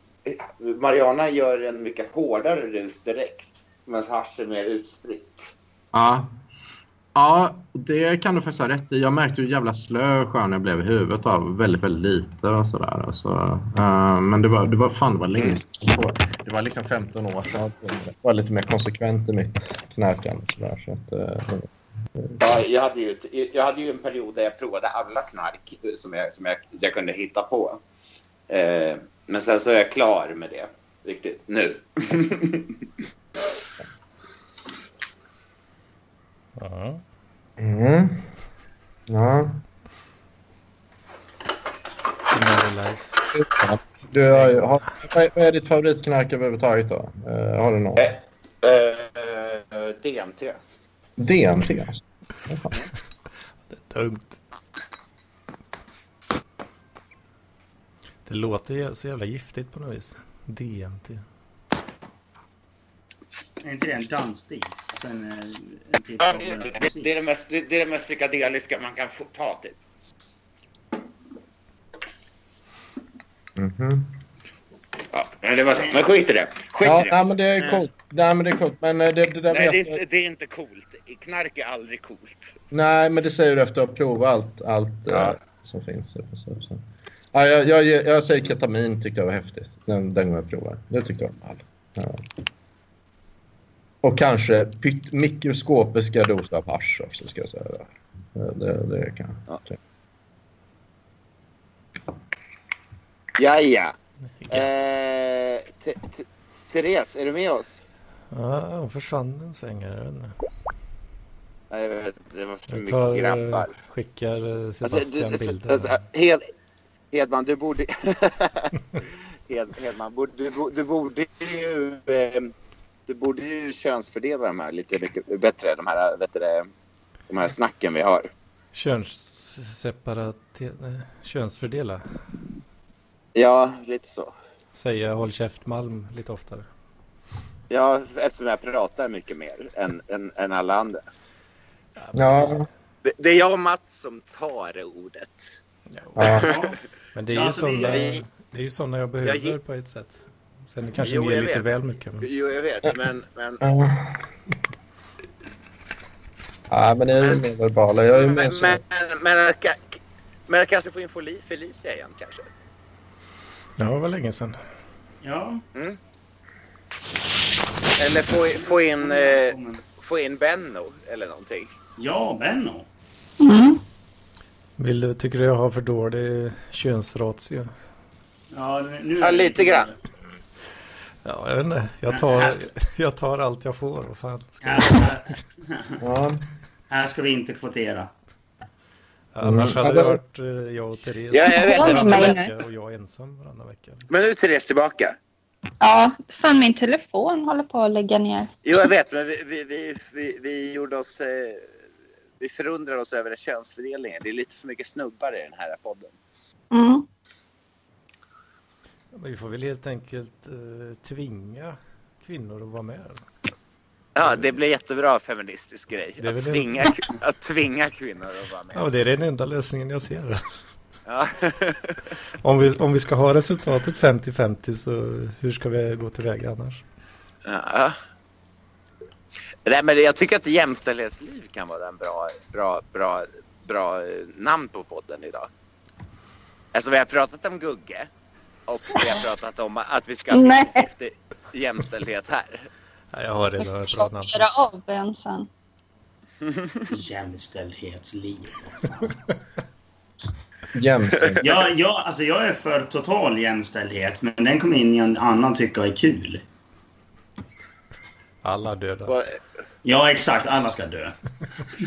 Mariana gör en mycket hårdare rus direkt. Medan hasch är mer utspritt. Ja. Ja, det kan du faktiskt ha rätt i. Jag märkte hur jävla slö skön jag blev i huvudet av väldigt, väldigt lite och sådär. Alltså, eh, men det var, det var fan det var länge sedan. Det var liksom 15 år sedan. Jag var lite mer konsekvent i mitt knarkande. sådär, Så att, eh, Ja, jag, hade ju, jag hade ju en period där jag provade alla knark som jag, som jag, jag kunde hitta på. Eh, men sen så är jag klar med det. Riktigt. Nu. Ja. Mm. Ja. Nice. Du har, har, vad är- ditt favoritknark överhuvudtaget då? Eh, har du något? Eh, eh, DMT. DMT alltså? Fan? Det är dumt. Det låter ju så jävla giftigt på något vis. DMT. Är inte det en dansstil? en, eh, en typ Ja, det, det, det, är det, mest, det, det är det mest psykedeliska man kan få ta typ. Mhm. Ja, men det var så. Men skit i det. Skit Ja, i det. nej, men det är coolt. Nej, men det är coolt. Men eh, det, det där Nej, vet det är, inte, det är inte coolt. Knark är aldrig coolt. Nej, men det säger du efter att ha provat allt, allt Ja. eh, som finns. Så, så, så. Ja, jag, jag, jag, jag säger ketamin tyckte jag var häftigt. Den, den gången jag provade. Det tyckte jag var all. Ja. Och kanske pytt, mikroskopiska doser av hasch också ska jag säga. Det, det, det kan Ja. jag. Jaja. Eh, Te- Te- Therese, är du med oss? Ja, hon försvann en sväng här. jag vet inte. Nej, jag vet, det var för Jag mycket tar, eh, grabbar. skickar eh, Alltså, Sebastian du, bilder. alltså, Hed, Hedman, du borde... Hed, Hedman, du, du borde ju... Eh, du borde ju könsfördela de här lite mycket bättre. De här, vet du, de här snacken vi har. Könsseparat... eh, Könsfördela. Ja, lite så. Säga håll käft Malm lite oftare. Ja, eftersom jag pratar mycket mer än, än, än alla andra. Ja, Det, det är jag och Mats som tar ordet. Ja. Men det är Ja, ju alltså, sådana, vi- det är ju såna jag behöver gi- på ett sätt. Sen kanske Jo, ni är jag lite vet. väl mycket. Men... Jo, jag vet, men... men ja. Ja, men det är ju mer verbala. Jag är men, så. men, men, men att kanske få in Feli- Felicia igen kanske. Ja, det var länge sedan. Ja. Eller få, få, in, eh, få in Benno eller någonting. Ja, Benno. Mm. Vill du, tycker du jag har för dålig könsratio? Ja, nu Ja, lite grann. Ja, jag vet inte. Jag tar, jag tar allt jag får. Vad fan ska Ja. här ska vi inte kvotera. Annars Mm. hade det varit eh, jag och Therese Ja, jag vet. varannan vecka och jag ensam varannan vecka. Men nu är Therese tillbaka. Ja, fan min telefon håller på att lägga ner. Jo, jag vet, men vi, vi, vi, vi, vi gjorde oss... Vi förundrade oss över könsfördelningen. Det är lite för mycket snubbar i den här podden. Mm. Men vi får väl helt enkelt eh, tvinga kvinnor att vara med. Ja, det blir jättebra feministisk grej. Det är Att tvinga, att tvinga kvinnor att vara med. Ja, det är den enda lösningen jag ser. Ja. Om vi, om vi ska ha resultatet 50-50 så hur ska vi gå tillväga annars? Ja. Nej, men jag tycker att jämställdhetsliv kan vara en bra, bra, bra, bra eh, namn på podden idag. Alltså vi har pratat om Gugge och vi har pratat om att vi ska ha. 50 jämställdhet här. Ja, jag har redan ett bra namn. Göra av en sen. Jämställdhetsliv. vad fan. Jämställd. Ja, ja, alltså jag är för total jämställdhet, men den kommer in i en annan tycka är kul. Alla döda. Ja, exakt. Alla ska dö.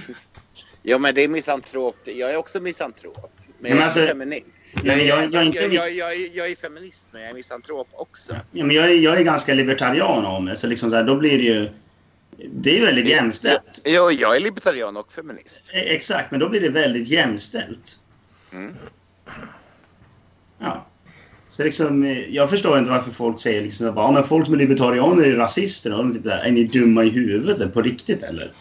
ja, men det är misantrop. Jag är också misantrop. Men men jag är alltså- feminist. Jag, jag- jag, inte- jag, är- jag är feminist, men jag är misantrop också. Ja, men jag, är, jag är ganska libertarian om det, så liksom så här, då blir det ju... Det är ju väldigt jämställt. Ja, jag är libertarian och feminist. E- Exakt, men då blir det väldigt jämställt. Mm. Ja. Så liksom, eh, jag förstår inte varför folk säger liksom att ja, folk som är libertarianer är rasister. Och de typ där, är ni dumma i huvudet på riktigt eller?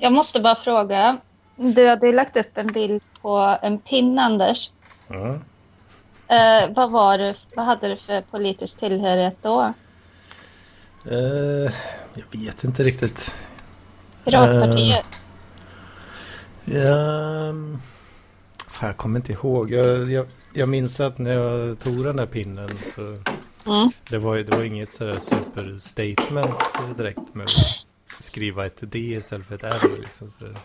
Jag måste bara fråga. Du hade ju lagt upp en bild på en pin, Anders. Ja. Eh, vad, var det, vad hade du för politisk tillhörighet då? Eh, jag vet inte riktigt. Piratpartiet? Ja, fan, jag kommer inte ihåg. Jag, jag, jag minns att när jag tog den där pinnen så Mm. det var, det var inget sådär superstatement direkt med att skriva ett D istället för ett R. Liksom, så, det,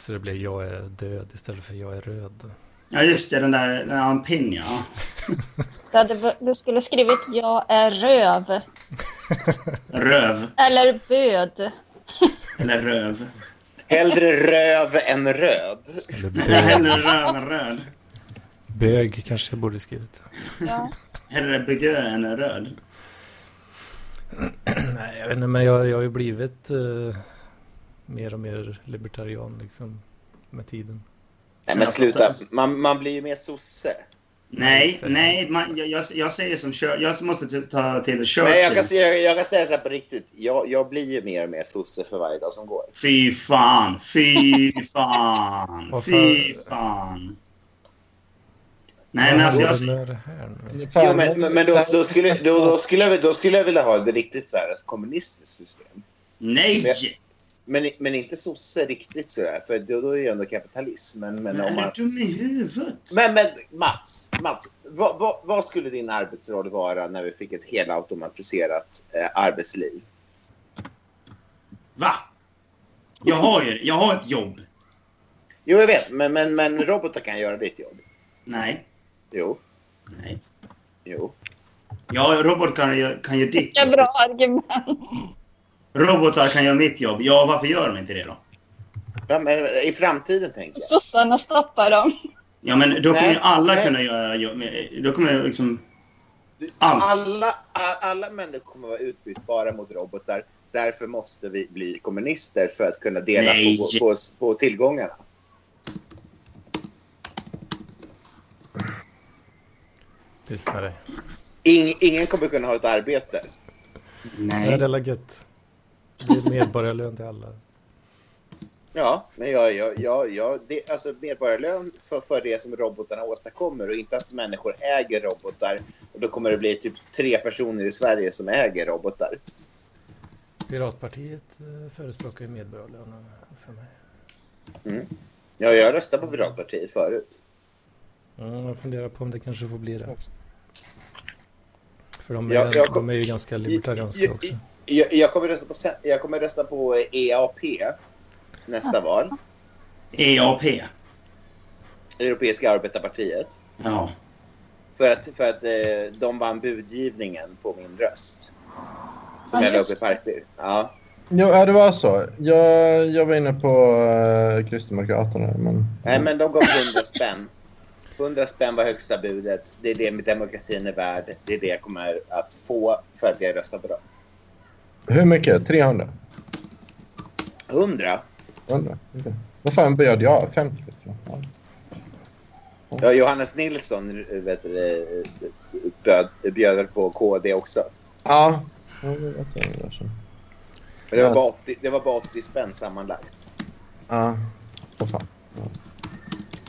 så det blev jag är död istället för jag är röd. Ja, just det. Den där, den där en pin, ja. Du, hade, du skulle skrivit jag är röv. Röv. Eller böd. Eller röv. Hellre röv än röd. Eller hellre röv än röd. Bög kanske jag borde skrivit. Ja. Hellre begö än röd. Nej, jag vet inte, men jag, jag har ju blivit eh, mer och mer libertarian liksom med tiden. Nej, men sluta. Man, man blir ju mer sosse. Nej, nej. Man, jag, jag, jag säger som. Jag måste ta till Men jag kan, säga- jag kan säga så här på riktigt. Jag, jag blir ju mer och mer sosse för varje dag som går. Fy fan, fy fan, fy fan? Nej, men alltså jag... Jo, men, men, men då, då, skulle, då, då, skulle jag, då skulle jag vilja ha ett riktigt så här, ett kommunistiskt system. Nej! Men, men inte sosse riktigt sådär, för då, då är det ju ändå kapitalism. Men, men, Men om är man, du dum i huvudet? men, men Mats, Mats vad, vad, vad skulle din arbetsroll vara när vi fick ett helautomatiserat eh, arbetsliv? Va? Jag har ju jag har ett jobb. Jo, jag vet, men, men, men robotar kan göra ditt jobb. Nej. Jo, Nej. jo. Ja, robot kan, ju- kan göra ditt jobb. bra argument. Robotar kan göra mitt jobb. Ja, varför gör de inte det då? Ja, men I framtiden, tänker jag. Sossarna stoppar dem. Ja, men då kommer Nej, ju alla nej. kunna göra jobb. Då kommer ju liksom... Allt. Alla, alla människor kommer vara utbytbara mot robotar. Därför måste vi bli kommunister för att kunna dela på, på, på tillgångarna. Tyst med dig. Ing, ingen kommer kunna ha ett arbete. Nej, det är gött. Det medborgarlön till alla. Ja, men jag, jag, jag, jag, det, alltså medborgarlön för, för det som robotarna åstadkommer och inte att människor äger robotar. Och då kommer det bli typ tre personer i Sverige som äger robotar. Piratpartiet eh, förespråkar ju medborgarlön för mig. Ja, jag röstade på Piratpartiet förut. Mm, jag funderar på om det kanske får bli det. För de är, Ja, jag kom- de är ju ganska libertarianska i- också. Jag, jag, kommer rösta på, jag kommer rösta på EAP nästa val. EAP. Europeiska arbetarpartiet. Ja. För att, för att eh, de vann budgivningen på min röst. Som Ja, jag la upp i Parkby. Ja. Jo, ja, det var så. Jag, jag var inne på uh, Kristdemokraterna, men... Nej, men de gav 100 spänn. 100 spänn var högsta budet. Det är det demokratin är värd. Det är det jag kommer att få för att jag röstar på dem. Hur mycket? 300? 100? 100? Okej. Vad fan bjöd jag? 50? tror jag. Ja. Ja, Johannes Nilsson vet du, bjöd, bjöd på KD också. Ja. Ja. Men det var Ja. bara 80, det var bara 80 spänn sammanlagt. Ja. Vad fan.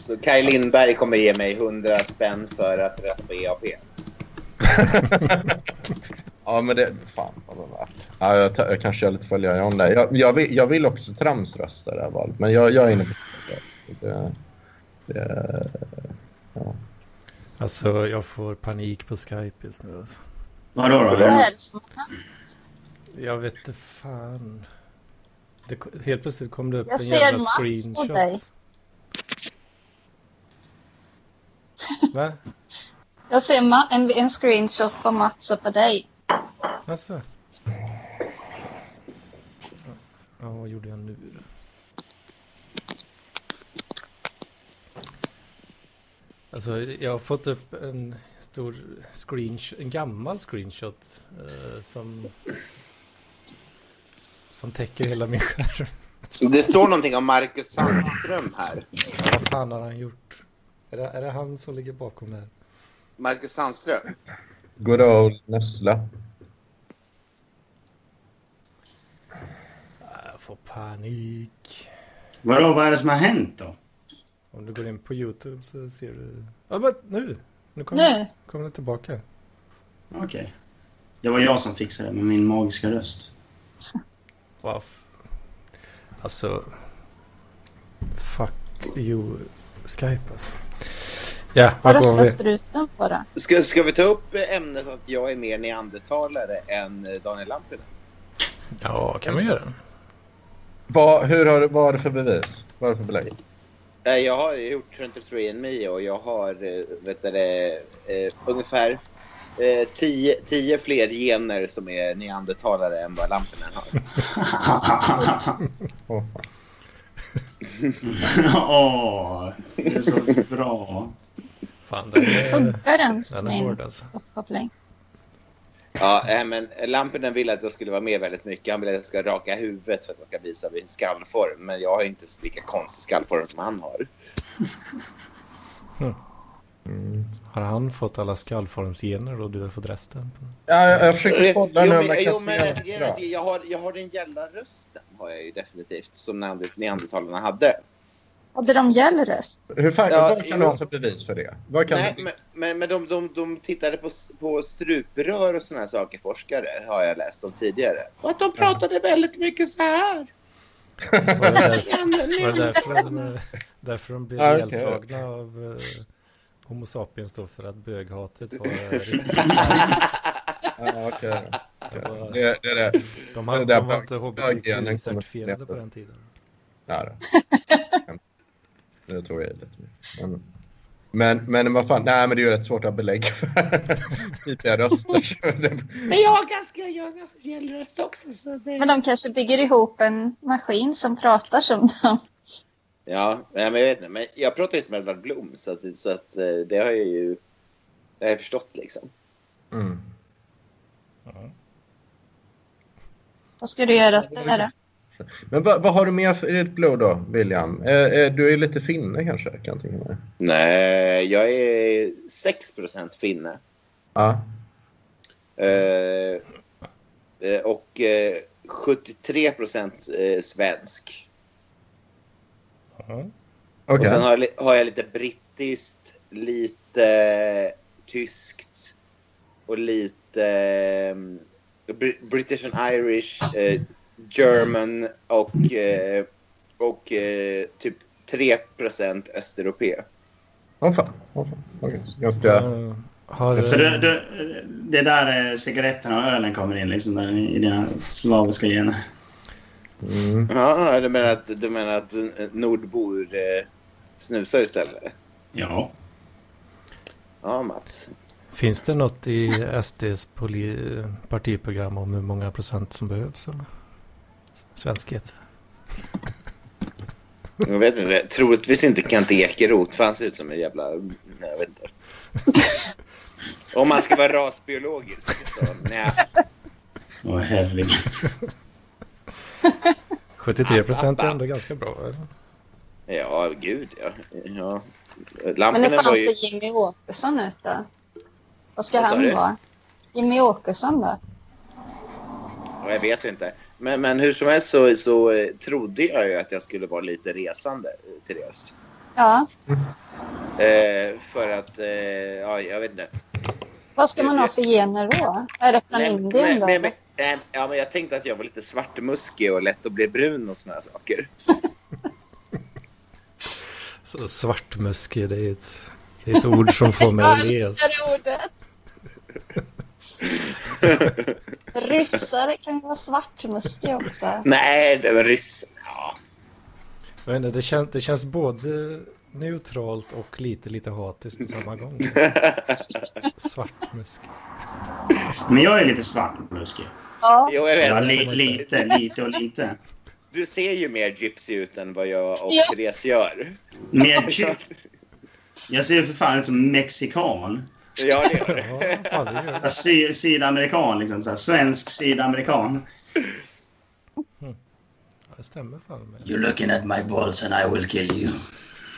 Så Kaj Lindberg kommer ge mig 100 spänn för att rösta på EAP. Ja, men det... Fan vad det var värt. Ja, jag, jag kanske gör lite följare om det. Jag, jag, vill, jag vill också tramsrösta det här valet, men jag, jag är inne på det. det, det Alltså, jag får panik på Skype just nu. Alltså. Vadå då? Vad är det som har hänt? Jag vet inte fan. Det, helt plötsligt kom det upp Jag en ser jävla Mats på screenshot. dig. Va? Jag ser ma- en, en screenshot på Mats och på dig. Alltså. Ja, vad gjorde jag nu då? Alltså, jag har fått upp en stor screenshot, en gammal screenshot eh, som som täcker hela min skärm. Det står någonting om Marcus Sandström här. Vad fan har han gjort? Är det, är det han som ligger bakom det här? Marcus Sandström. Good old Nessla. Jag får panik. Vadå, vad är det som har hänt då? Om du går in på YouTube så ser du... Ja, men nu! Nu kommer kom den tillbaka. Okej. Det var jag som fixade det med min magiska röst. Wow. Alltså... Fuck you, Skype alltså. Ja, Vad går röstar vi? struten på då? Ska, ska vi ta upp ämnet att jag är mer neandertalare än Daniel Lampinen? Ja, kan vi göra. Vad, hur har, du- vad har du för bevis? Vad har du för belägg? Eh, Jag har gjort 23andMe och jag har eh, vet du, eh, ungefär 10 tio fler gener som är neandertalare än vad Lampinen har. Fan. Åh, det är så bra. Fan, den är, den är hård alltså. uppkoppling. Ja, men Lampinen vill att jag skulle vara med väldigt mycket. Han vill att jag ska raka huvudet för att jag ska visa min skallform. Men jag har inte lika konstig skallform som han har. Mm. Har han fått alla skallformsgener och du har fått resten? Ja, jag, jag försöker kolla Jo, nu men- om jag jo, kan se jag, har, jag har den gälla rösten har jag ju definitivt som neander- neandertalarna hade. Hade de gällröst? Hur fan, Ja, vad kan du ha för bevis för det? Nej, men, men, men de, de, de tittade på, på struprör och såna här saker, forskare, har jag läst om tidigare. Och att de pratade väldigt mycket så här. Var det, där, var det därför, de, därför de blev Ja, okej. ihjälslagna av eh, Homo sapiens då för att böghatet var? Ja, okej. Det var- Det, det är det. De, Det hade, där de var inte hbtq-certifierade på den tiden. Ja, det. det tog jag i lite. Men, men, men vad fan, nej men det är ju rätt svårt att belägga för tydliga röster. så det- Men jag har ganska, jag har ganska gällröst också. Så det... Men de kanske bygger ihop en maskin som pratar som dem. Ja, men jag vet inte. Men jag pratar ju som Edvard Blom, så, att, så att, eh, det har jag ju det har jag förstått liksom. Mm. Vad ska du göra åt det där då? Men vad, vad har du mer för, i ditt blod då, William? Eh, eh, du är lite finne kanske, kan jag tänka mig. Nej, jag är 6 finne. Ja. Eh, eh, och eh, 73 eh, svensk. Ja. Okej. Och sen har jag, har jag lite brittiskt, lite tyskt och lite eh, Br- British and Irish, eh, German och, eh, och eh, typ 3 östeuropé. Åh fan. Åh fan. Så ganska... Eh, har, För det, det, det är där eh, cigaretterna och ölen kommer in, liksom, där, i dina slaviska gener. Mm. Ja, du menar att, du menar att eh, nordbor eh, snusar istället? Ja. Ja, Mats. Finns det något i SDs poli- partiprogram om hur många procent som behövs? Eller? Svenskhet. Jag vet inte. Troligtvis inte Kent Ekeroth, för han ser ut som en jävla... Jag vet inte. Om man ska vara rasbiologisk. Så, nej. Åh herregud. 73 procent är ändå ganska bra. Eller? Ja, gud ja. ja. Men hur fan var ju... ser Jimmy Åkesson ut då? Vad ska Vad han vara? Jimmy Åkesson då? Ja, Jag vet inte. Men, men hur som helst så, så eh, trodde jag ju att jag skulle vara lite resande, eh, Therese. Ja. Eh, för att, eh, ja, jag vet inte. Vad ska man ha för gener då? Är det från Nej, Indien nej, då? nej, men, nej, ja, men jag tänkte att jag var lite svartmuskig och lätt att bli brun och såna här saker. Så svartmuskig, det är ett, det är ett ord som får mig Jag att le. älskar det ordet! Ryssar kan ju vara svartmuskiga också. Nej, det var ryss. Ja. Jag vet inte, det, kän, det känns både neutralt och lite, lite hatiskt på samma gång. Svartmuskig. Men jag är lite svartmuskig. Ja. Jo, jag vet. Ja, li, lite, lite och lite. Du ser ju mer gypsy ut än vad jag och Ja. Therese gör. Med chip. Jag ser ju för fan ut som mexikan. Ja, det gör Ja, det. det Alltså, sy, sydamerikan, liksom. Så här, svensk sydamerikan. Ja, det stämmer fan med. You're looking at my balls and I will kill you.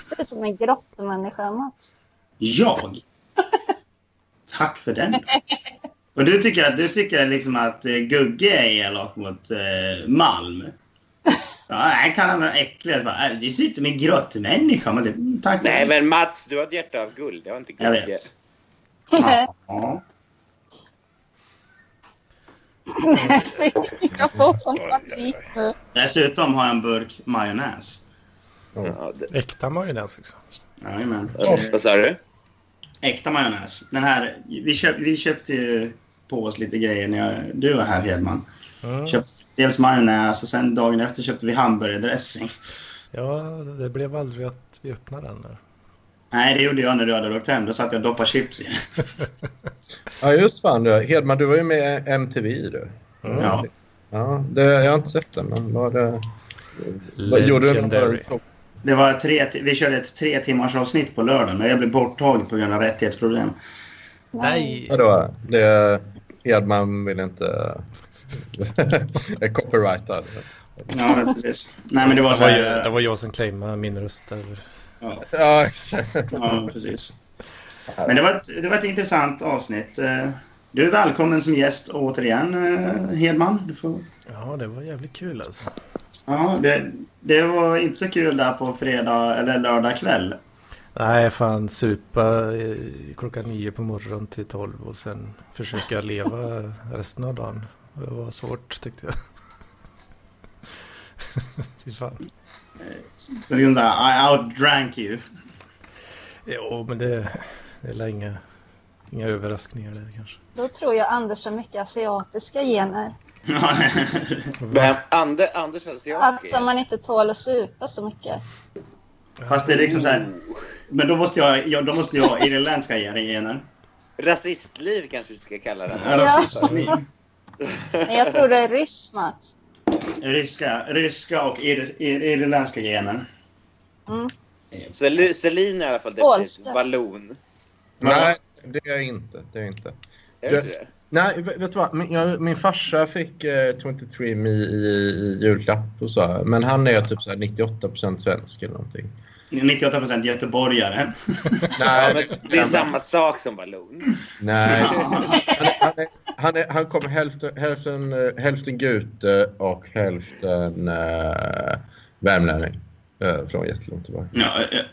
Det är som en grottemänniska, Mats. Jag? Tack för den. Och du tycker, du tycker liksom att eh, Gugge är elak mot eh, Malm? Ja, han kallar mig äcklig. Jag bara, äh, Det ser ut som en grottmänniska. Men det, tack. Nej, men Mats, du har ett hjärta av guld. Det har inte Jag Gugge. vet. Ja. Jag får sån panik nu. Dessutom har jag en burk majonnäs. Ja, det, Äkta majonnäs också. Jajamän. vad sa du? Äkta majonnäs. Den här, vi, köp, vi köpte ju på oss lite grejer när jag, du var här, Hedman. Mm. Köpte dels majonnäs och sen dagen efter köpte vi hamburgardressing. Ja, det blev aldrig att vi öppnade den. Där. Nej, det gjorde jag när du hade åkt hem. Då satt jag och doppade chips i. Ja, just fan du. Hedman, du var ju med MTV du. Mm. Ja. Ja, det, jag har inte sett den, men var det... Vad gjorde du? Legendary. Det var tre, vi körde ett tre timmars avsnitt på lördagen och jag blev borttagen på grund av rättighetsproblem. Nej! Vadå? Det... Hedman vill inte... är copyrightad. Ja, men precis. Nej, men det var Det så var, här... ju, det var jag som claimade min röst. Där. Ja, Ja, exakt. ja, precis. Men det var, ett, det var ett intressant avsnitt. Du är välkommen som gäst återigen, eh, Hedman. Du får... Ja, det var jävligt kul alltså. Ja, det, det var inte så kul där på fredag eller lördag kväll. Nej, fan supa klockan nio på morgonen till tolv och sen försöka leva resten av dagen. Det var svårt tyckte jag. Fy fan. Så liksom så här, I outdrank you. Jo, men det, det är inga, inga överraskningar där kanske. Då tror jag Anders har mycket asiatiska gener. Vem? Ande, Anders Asiatiski? Eftersom man inte tål att supa så mycket. Fast det är liksom så här, men då måste jag, ja, då måste jag irländska gener. Rasistliv kanske vi ska kalla det. Rasism. Nej, jag tror det är ryss, Mats. Ryska, ryska och ir, ir, irländska gener. Mm. Celine är i alla fall definitivt vallon. Nej, det är jag inte. Det är jag inte. Är det inte det? Nej, vet du vad? Min, jag, min farsa fick eh, 23 i, i, i julklapp och så. Men han är typ så här 98% svensk eller någonting. 98 procent göteborgare. Nej, men det är samma sak som vallon. nej. Han, är, han, är, han, är, han kommer hälften, hälften, eh, hälften gute och hälften äh, värmlänning. Eh, från jättelångt tillbaka. Ja,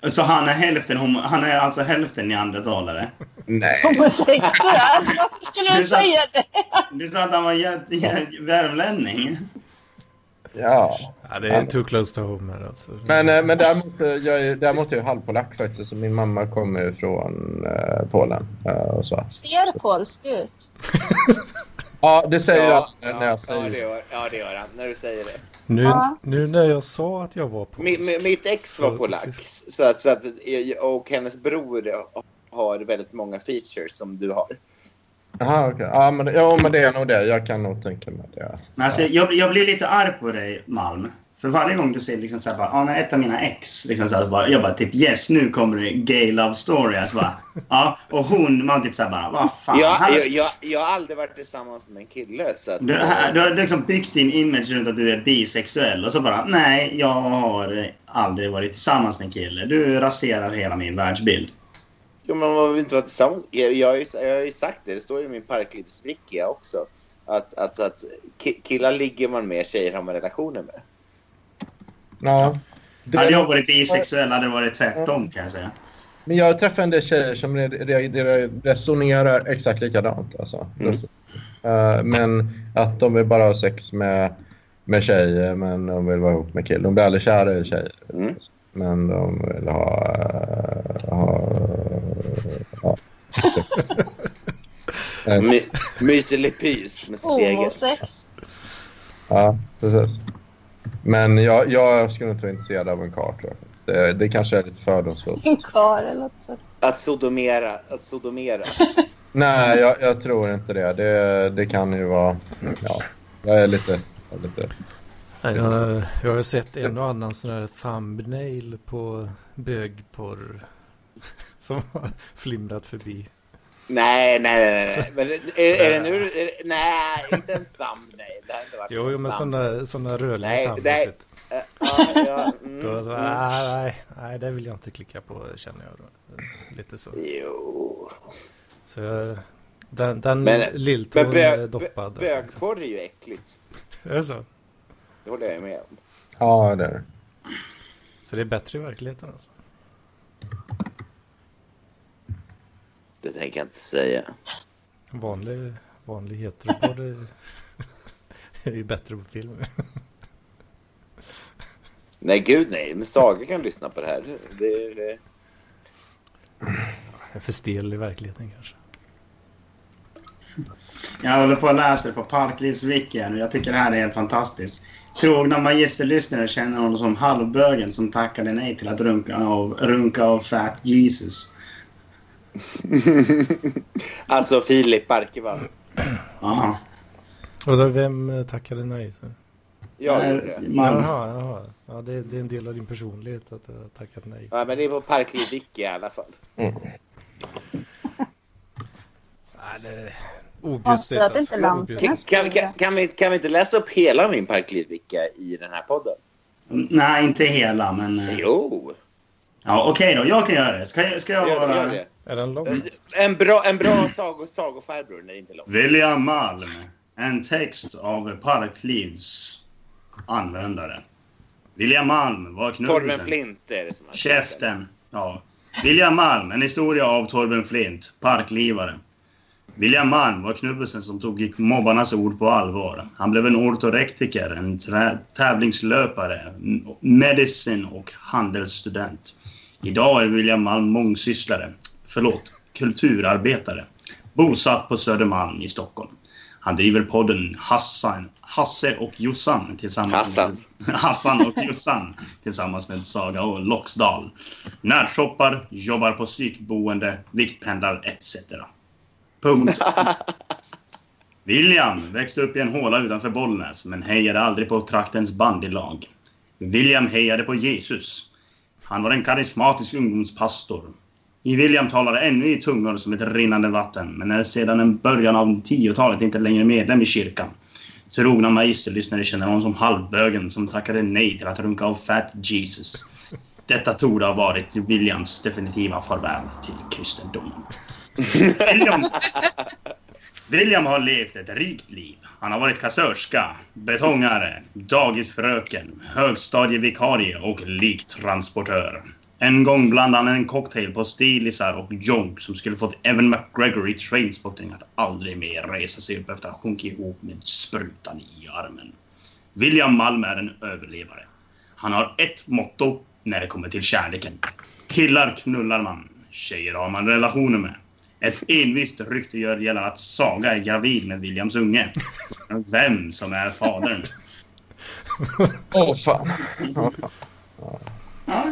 eh, så han är hälften homo, han är alltså hälften neandertalare. Nej. Homosexuell? Varför skulle du säga det? Du sa att han var jät- jät- värmlänning. Ja. Ja, det är too close to home här alltså. Men, eh, men däremot, jag är, däremot är jag halvpolack faktiskt. Så min mamma kommer ju från eh, Polen. eh, och så. Ser polsk ut? Ja, det säger Ja, jag när jag ja, säger det gör, ja, det gör han. När du säger det. Nu, Ja. nu när jag sa att jag var polsk. Mi, mi, mitt ex var polack. Så att, så att, och hennes bror har väldigt många features som du har. Jaha, okej. Ja, men, ja, men det är nog det. Jag kan nog tänka mig det. Men alltså, jag, jag blir lite arg på dig, Malm. För varje gång du säger liksom så här, bara, ah, nej, ett av mina ex, liksom så här, bara, jag bara typ yes, nu kommer det gay love story. Alltså, bara, ja, och hon, man typ så här bara, vad fan. Jag, jag, jag, jag har aldrig varit tillsammans med en kille. Så att, Du, här- du har liksom byggt din image runt att du är bisexuell och så bara, nej, jag har aldrig varit tillsammans med en kille. Du raserar hela min världsbild. Jo, men man vill inte vara tillsammans. Jag, jag, har ju, jag har ju sagt det, det står i min parklivswiki också. Att, att, att ki- killar ligger man med, tjejer har man relationer med. Ja. Det, Hade jag varit bisexuell hade det varit tvärtom kan jag säga. Men jag träffar en del tjejer som re, re, re, resonerar exakt likadant. Alltså. Mm. Eh, men att de vill bara ha sex med, med tjejer, men de vill vara ihop med killar. De blir aldrig kära i tjejer. Mm. Men de vill ha... ha ja. Eh, My, Myselepys med sitt eget. Homosex? ja, precis. Men jag, jag skulle inte vara intresserad av en karl, tror jag. Det, det kanske är lite fördomsfullt. En karl eller något sånt. Att sodomera. Att sodomera. Nej, jag, jag tror inte det. det. Det kan ju vara... Ja, jag är lite... jag är lite Nej, Jag, jag har sett en och annan sån här thumbnail på bögporr som har flimrat förbi. Nej, nej, nej. nej. Men är, är det nu... Är det, nej, inte en thumbnail. Det har inte varit Jo, jo men sådana, sådana rörliga Nej, thumbnails. nej. Eh, Ja, mm, Då, mm. nej, nej, nej, det vill jag inte klicka på känner jag. Då. Lite så. Jo. Så jag, den, den Men- lilltån Men är bö, doppad. bögporr är ju äckligt. Är det så? Det håller jag med om. Ja, det är det. Så det är bättre i verkligheten alltså? Det tänker jag inte säga. Vanlig, vanlig heteroporr är, är ju bättre på film. Nej, gud nej. Men Saga kan lyssna på det här. Det, det, Jag är för stel i verkligheten kanske. Jag håller på att läsa det på Parklivswiki och jag tycker det här är helt fantastiskt. Trogna magisterlyssnare känner honom som halvbögen som tackade nej till att runka av, runka av Fat Jesus. alltså Filip Barkevall. Aha. Och så vem eh, tackade nej? Så? Jag gjorde det. man, Jaha, jaha. Ja, det, det är en del av din personlighet att du har tackat nej. Ja, men det är på Parkliv i alla fall. Nej, det är att inte lamporna Kan, kan, kan, vi, kan vi inte läsa upp hela min Parkliv Wiki i den här podden? nej, inte hela, men... eh, Jo. Ja, Okej då, jag kan göra det. Ska, jag- ska jag Gör, vara... gör det. Är den lång? En bra, en bra sago, sagofarbror det inte är långt. William Malm. En text av Parklivs användare. William Malm var Torben knullisen. Flint är det som har Käften. Ja. William Malm, en historia av Torben Flint, parklivare. William Malm var knubbisen som tog mobbarnas ord på allvar. Han blev en ortorektiker, en tävlingslöpare, medicin och handelsstudent. Idag är William Malm mångsysslare, förlåt, kulturarbetare, bosatt på Södermalm i Stockholm. Han driver podden Hassan, Hasse och Jossan tillsammans Hassan. med Hassan och Jossan tillsammans med Saga och Loxdal. Närshoppar, jobbar på psykboende, viktpendlar etc. Punkt. William växte upp i en håla utanför Bollnäs men hejade aldrig på traktens bandylag. William hejade på Jesus. Han var en karismatisk ungdomspastor. I William talade ännu i tungor som ett rinnande vatten men är sedan början av 10-talet inte längre medlem i kyrkan. Trogna magisterlyssnare känner honom som halvbögen som tackade nej till att runka av Fat Jesus. Detta torde ha varit Williams definitiva farväl till kristendomen. William, William har levt ett rikt liv. Han har varit kassörska, betongare, dagisfröken, högstadievikarie och liktransportör. En gång blandade han en cocktail på stilisar och jonk som skulle fått Evan McGregor i Trainspotting att aldrig mer resa sig upp efter att ha sjunkit ihop med sprutan i armen. William Malm är en överlevare. Han har ett motto när det kommer till kärleken. Killar knullar man, tjejer har man relationer med. Ett envist rykte gör gällande att Saga är gravid med Williams unge. Vem som är fadern? Åh fan. Åh, fan. Ja,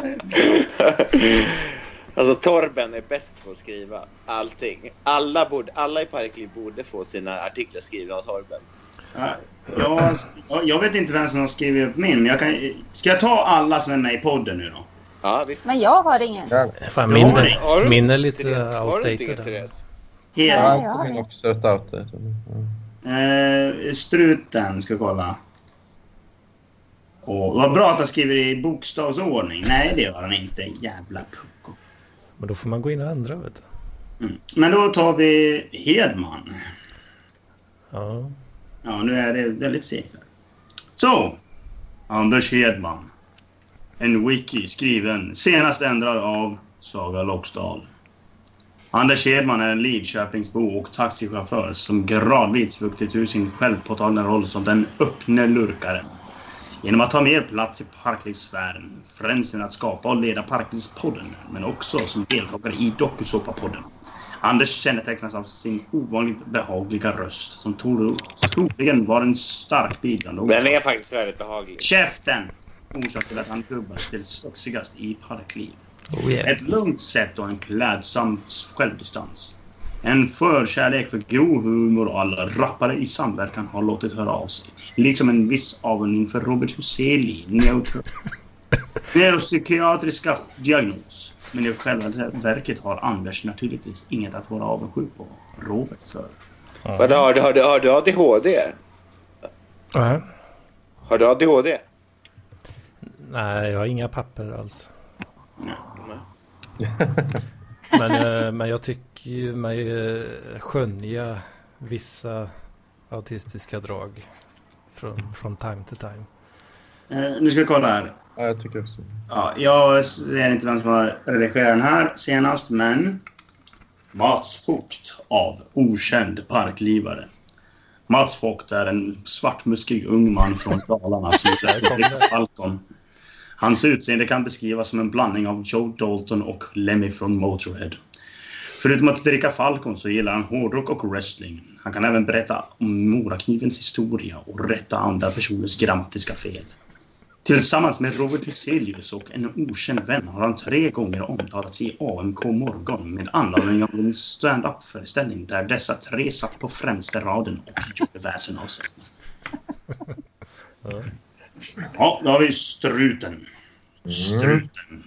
Alltså Torben är bäst på att skriva allting. Alla, borde, alla i Parkliv borde få sina artiklar skrivna av Torben. Ja, jag, jag vet inte vem som har skrivit upp min. Jag kan, ska jag ta alla som är med i podden nu då? Ja, visst. Men jag har ingen. Fan, min, Har min är lite Therese, har outdated. Therese? Jag Helt, Ja. har inte min också ett outet. eh, struten ska kolla. Och vad bra att han skriver i bokstavsordning. Nej, det gör han inte. Jävla pucko. Men då får man gå in och ändra, vet du. Mm. Men då tar vi Hedman. Ja. Ja, nu är det väldigt segt här. Så! Anders Hedman. En wiki skriven, senast ändrad av Saga Loxdal. Anders Hedman är en Lidköpingsbo och taxichaufför som gradvis vuxit ur sin självpåtagna roll som den öppne lurkaren. Genom att ta mer plats i parklivssfären, främst genom att skapa och leda Parklivspodden, men också som deltagare i Dokusåpapodden. Anders kännetecknas av sin ovanligt behagliga röst som tro- troligen var en stark bidragande Den är faktiskt väldigt behaglig. Käften! Orsak till att han klubbas till sexigast i parkliv. Oh yeah. Ett lugnt sätt och en klädsam självdistans. En förkärlek för grov humor och alla rappare i samverkan har låtit höra av sig. Liksom en viss avund inför Robert Huseli, neutro- neuropsykiatriska diagnos. Men i själva verket har Anders naturligtvis inget att vara avundsjuk på Robert för. Vadå, har, du, har, du, har du ADHD? Ja. Har du ADHD? Nej, jag har inga papper alls. Nej. Men, eh, men jag tycker ju mig eh, skönja vissa autistiska drag från, från time to time. Eh, nu ska vi kolla här. Ja, jag tycker också. Ja, jag ser inte vem som har redigerat den här senast, men... Mats Vogt av Okänd parklivare. Mats Vogt är en svartmuskig ung man från Dalarna som heter Falcon. Hans utseende kan beskrivas som en blandning av Joe Dalton och Lemmy från Motorhead. Förutom att dricka Falcon så gillar han hårdrock och wrestling. Han kan även berätta om Moraknivens historia och rätta andra personers grammatiska fel. Tillsammans med Robert Hyselius och en okänd vän har han tre gånger omtalats i AMK Morgon med anledning av en stand-up-föreställning där dessa tre satt på främsta raden och gjorde väsen av sig. Ja, då har vi Struten. Struten.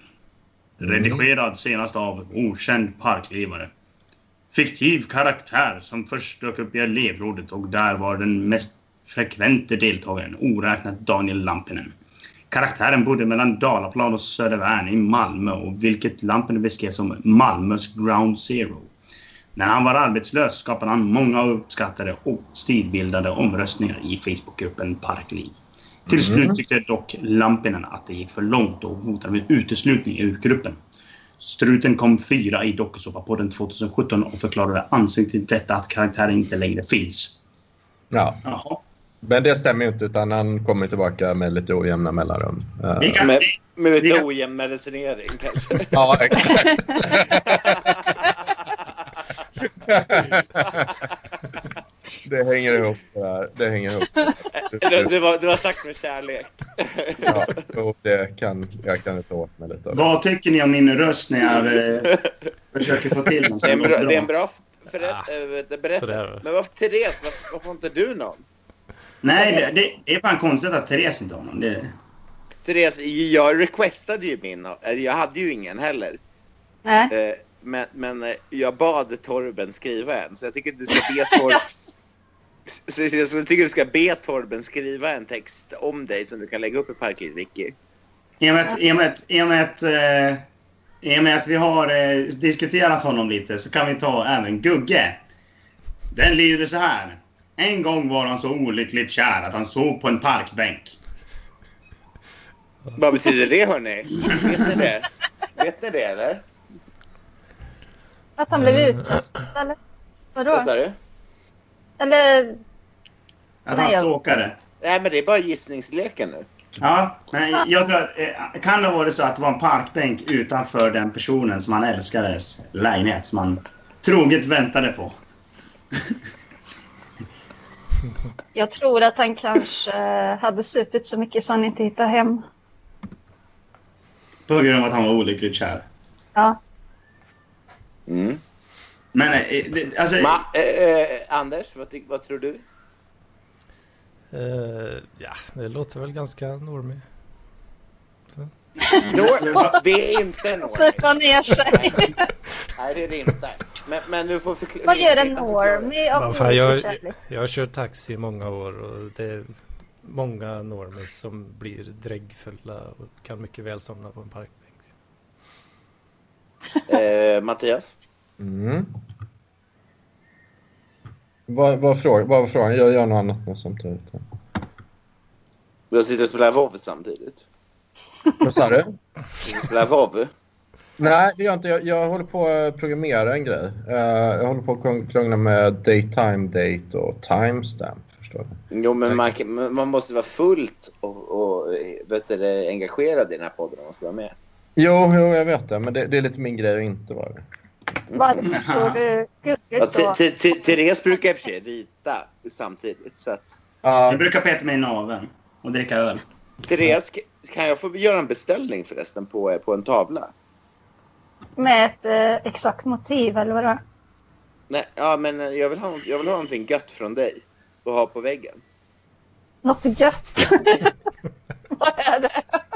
Redigerad senast av okänd parklivare. Fiktiv karaktär som först dök upp i elevrådet och där var den mest frekvente deltagaren, oräknat Daniel Lampinen. Karaktären bodde mellan Dalaplan och Södervärn i Malmö och vilket Lampinen beskrev som Malmös ground zero. När han var arbetslös skapade han många uppskattade och stilbildade omröstningar i Facebookgruppen Parkliv. Till slut tyckte dock Lampinen att det gick för långt och hotade med uteslutning ur gruppen. Struten kom fyra i Dokusåpapodden 2017 och förklarade ansiktet till detta att karaktären inte längre finns. Ja, Jaha. men det stämmer ju inte utan han kommer tillbaka med lite ojämna mellanrum. Eh, kan, Med, med lite kan- ojämn medicinering kanske. Ja, exakt. det hänger ihop det där. Det hänger ihop. det, det, var, det var sagt med kärlek. Ja, jo, det kan, jag kan inte åt mig lite av vad tycker ni om min röst när jag eh, försöker få till något Det är en bra, det är en bra? förrätt, Ah, äh, berättelse. Men varför Therese, varför, varför inte du någon? Nej, det, det, är fan konstigt att Therese inte har någon. Det, Therese, jag requestade ju min. äh, Jag hade ju ingen heller. Nej. Eh, Men, men eh, jag bad Torben skriva en, så jag tycker att du ska be Torben... Så, så, så jag tycker du ska be Torben skriva en text om dig som du kan lägga upp i Parkliv Wiki. I och med att, i och med att, i och med att, eh, och med att vi har eh, diskuterat honom lite så kan vi ta även Gugge. Den lyder så här. En gång var han så olyckligt kär att han sov på en parkbänk. Vad betyder det hörni? Vet ni det? Vet ni det eller? Att han blev utkastad eller? Vad Vadå? sa du? Eller Att han stalkade. Nej men det är bara gissningsleken nu. Ja, men jag tror att eh, kan det vara så att det var en parkbänk utanför den personen som han älskades lägenhet som han troget väntade på. jag tror att han kanske eh, hade supit så mycket så han inte hittade hem. På grund av att han var olyckligt kär. Ja. Mm. Men eh, det, alltså... Ma, eh, eh, Anders, vad, ty, vad tror du? Eh, ja, det låter väl ganska normigt. Nor- det är inte Norm. Supa ner sig. Nej det är det inte. Men, men du får förklara. Vad gör en fan, jag, kärlek? jag har kört taxi i många år och det är många normis som blir dräggfulla och kan mycket väl somna på en parkbänk. Eh, Mattias? Mm. Vad, vad, fråga, vad var frågan? Jag gör något annat samtidigt. Du sitter och spelar WoW samtidigt. Vad sa du? Du spelar WoW. Nej, det gör jag inte. Jag, jag håller på att programmera en grej. Eh, jag håller på att krångla med daytime date och timestamp. Förstår du? Jo, men man, man måste vara fullt och, och vet du, engagerad i den här podden om man ska vara med. Jo, jo, jag vet det. Men det, det är lite min grej att inte vara det. Vad tror du Gugge T- Therese brukar i och för sig rita samtidigt. Så att, Jag brukar peta mig i naveln och dricka öl. Therese, ka- kan jag få göra en beställning förresten på, på en tavla? Med ett eh, exakt motiv eller vadå? Nej, ja, men eh, jag vill, ha, jag vill ha någonting gött från dig att ha på väggen. Något gött. Vad är det? Eh,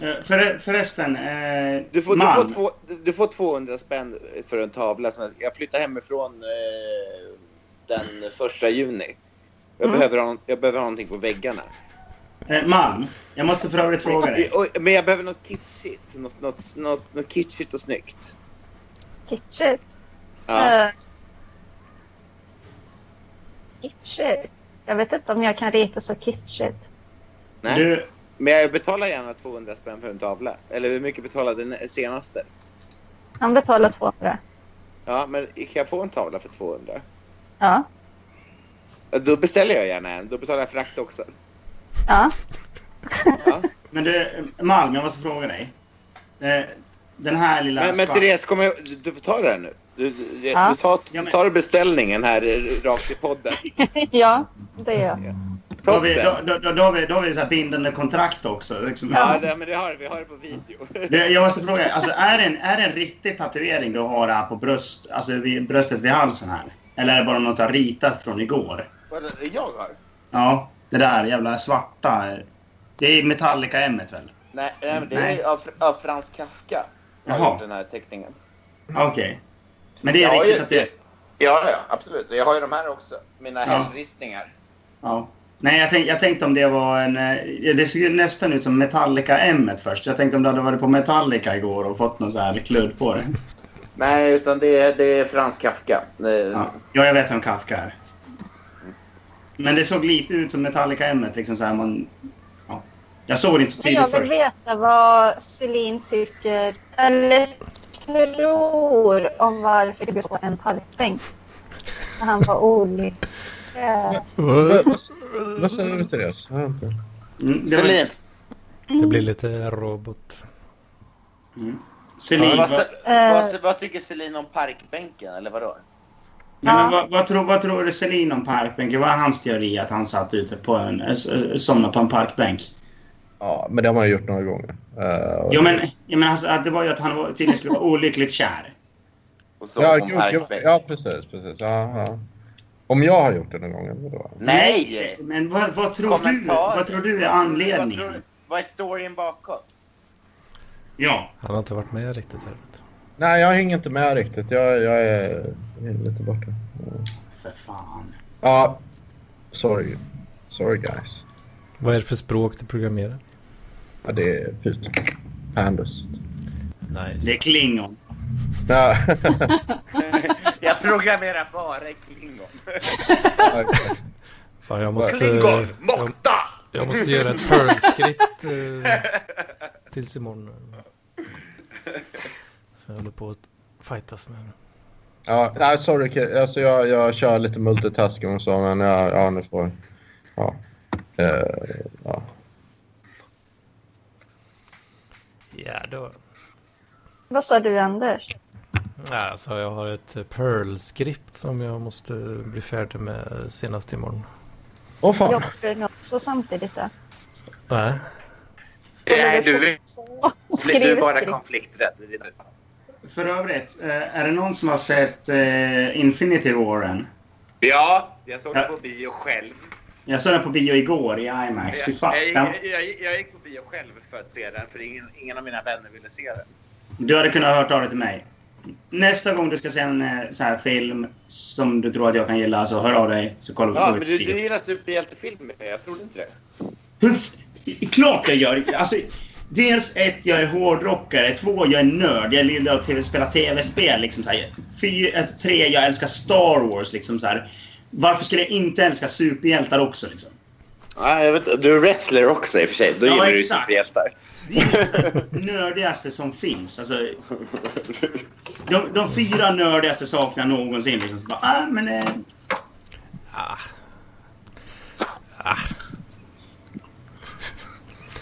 För, förresten, eh, Du får, du, Malm. får två, du får 200 spänn för en tavla. Som jag, jag flyttar hemifrån eh, den första juni. Jag, Mm. behöver ha, jag behöver ha någonting på väggarna. Eh, Malm, jag måste för övrigt fråga dig. Och- Men jag behöver något kitschigt. Något, något, något, något kitschigt och snyggt. Kitschigt. Ja. Eh, kitschigt. Jag vet inte om jag kan rita så kitschigt. Nej. Du, Men jag betalar gärna 200 spänn för en tavla. Eller hur mycket betalade den senaste? Han betalar 200. Ja, men kan jag få en tavla för 200? Ja. Ja, Då beställer jag gärna en. Då betalar jag frakt också. Ja. Ja. men du, Malm, jag måste fråga dig. Eh, den här lilla... Men, men Therese, kom jag, du får ta det här nu. Du, du, Ja. du tar, tar beställningen här rakt i podden. ja, det gör jag. Då har vi, då, då, då, då har vi, då har vi så bindande kontrakt också. Liksom. Ja, det, men det har, vi har det på video. Det, jag måste fråga, alltså, är, det en, är det en riktig tatuering du har här på bröst, alltså vid, bröstet vid halsen här? Eller är det bara något du har ritat från igår? Vad är det jag har? Ja, det där jävla svarta. Det är Metallica m väl? Nej, nej men det Nej. är av, av Frans Kafka. Har Jaha. gjort den här teckningen. Okej. Men det är Jag riktigt ju- att det... Ja, ja, absolut. Jag har ju de här också. Mina Ja. hällristningar. Ja. Nej, jag, tänk, jag tänkte om det var en... eh, Det såg ju nästan ut som Metallica M först. Jag tänkte om du hade varit på Metallica igår och fått någon så här kludd på det. Nej, utan det är, det är Frans Kafka. Ja, ja jag vet vem Kafka är. Men det såg lite ut som Metallica M. Liksom så här, man, ja. Jag såg det inte så Men jag tydligt vill först. veta vad Celine tycker, eller tror om varför det på en parkbänk. När han var olycklig. Vad, säger du Therese? Inte. Mm, det Celine, blir lite robot. Celine, vad, vad, Eh. vad, vad tycker Celine om parkbänken, eller vadå? nej, men vad, vad, tror, vad tror du Celine om parkbänken? Vad är hans teori att han satt ute på en... somnade på en parkbänk? Ja, men det har man ju gjort några gånger. Och- Jo, men, jag menar, alltså, att det var ju att han var, tydligen skulle vara olyckligt kär. Och så ja, gud, gud, parkbänk. ja, precis. precis. Ja, ja. Om jag har gjort det någon gång, eller vadå? Nej! Men vad, vad, tror du, vad tror du är Vad, tror, anledningen? vad är storyn bakom? Ja. Han har inte varit med riktigt här. Nej, jag hänger inte med riktigt. Jag, jag, är, jag är lite borta. För fan. Ja, sorry. Sorry guys. Vad är det för språk du programmerar? Ja, det är Python. Pandas. Nice. Det är Klingon. Ja. Jag programmerar bara i klingon. Fan, jag måste... Klingon, Jag, Mokta! jag måste göra ett Perl-skript eh, tills imorgon. Så jag håller på att fightas med. ja, nej, sorry. Alltså, jag, jag kör lite multitasking och så, men ja, ja nu får Ja. Eh, ja. Ja, då. Vad sa du Anders? Ja, alltså, jag har ett Perl-skript som jag måste bli färdig med senast imorgon. Åh fan. Jobbar du också samtidigt? Då? Nej. Nej, du, du är bara konflikträdd. För övrigt, eh, är det någon som har sett eh, Infinity War än? Ja, jag såg Ja. på bio själv. Jag såg den på bio igår i IMAX. Jag, Den- jag, jag, jag gick på bio själv för att se den, för ingen, ingen av mina vänner ville se den. Du hade kunnat hört av dig till mig. Nästa gång du ska se en eh, så här film som du tror att jag kan gilla, så hör av dig så kollar vi Ja, men du, du gillar superhjältefilmer. Jag trodde inte det. Hur Klart jag gör! Alltså, dels ett, jag är hårdrockare. Två, jag är nörd. Jag gillar att TV spela tv-spel. Liksom, så här. Fyra, tre, jag älskar Star Wars. Liksom, så här. Varför skulle jag inte älska superhjältar också? Liksom? Ja, jag vet, du är wrestler också i och för sig. Då Ja, gillar du exakt. superhjältar. Det är det nördigaste som finns. Alltså, de, de fyra nördigaste sakerna någonsin. Liksom. Så bara, ah, men, eh, Ah. Ah.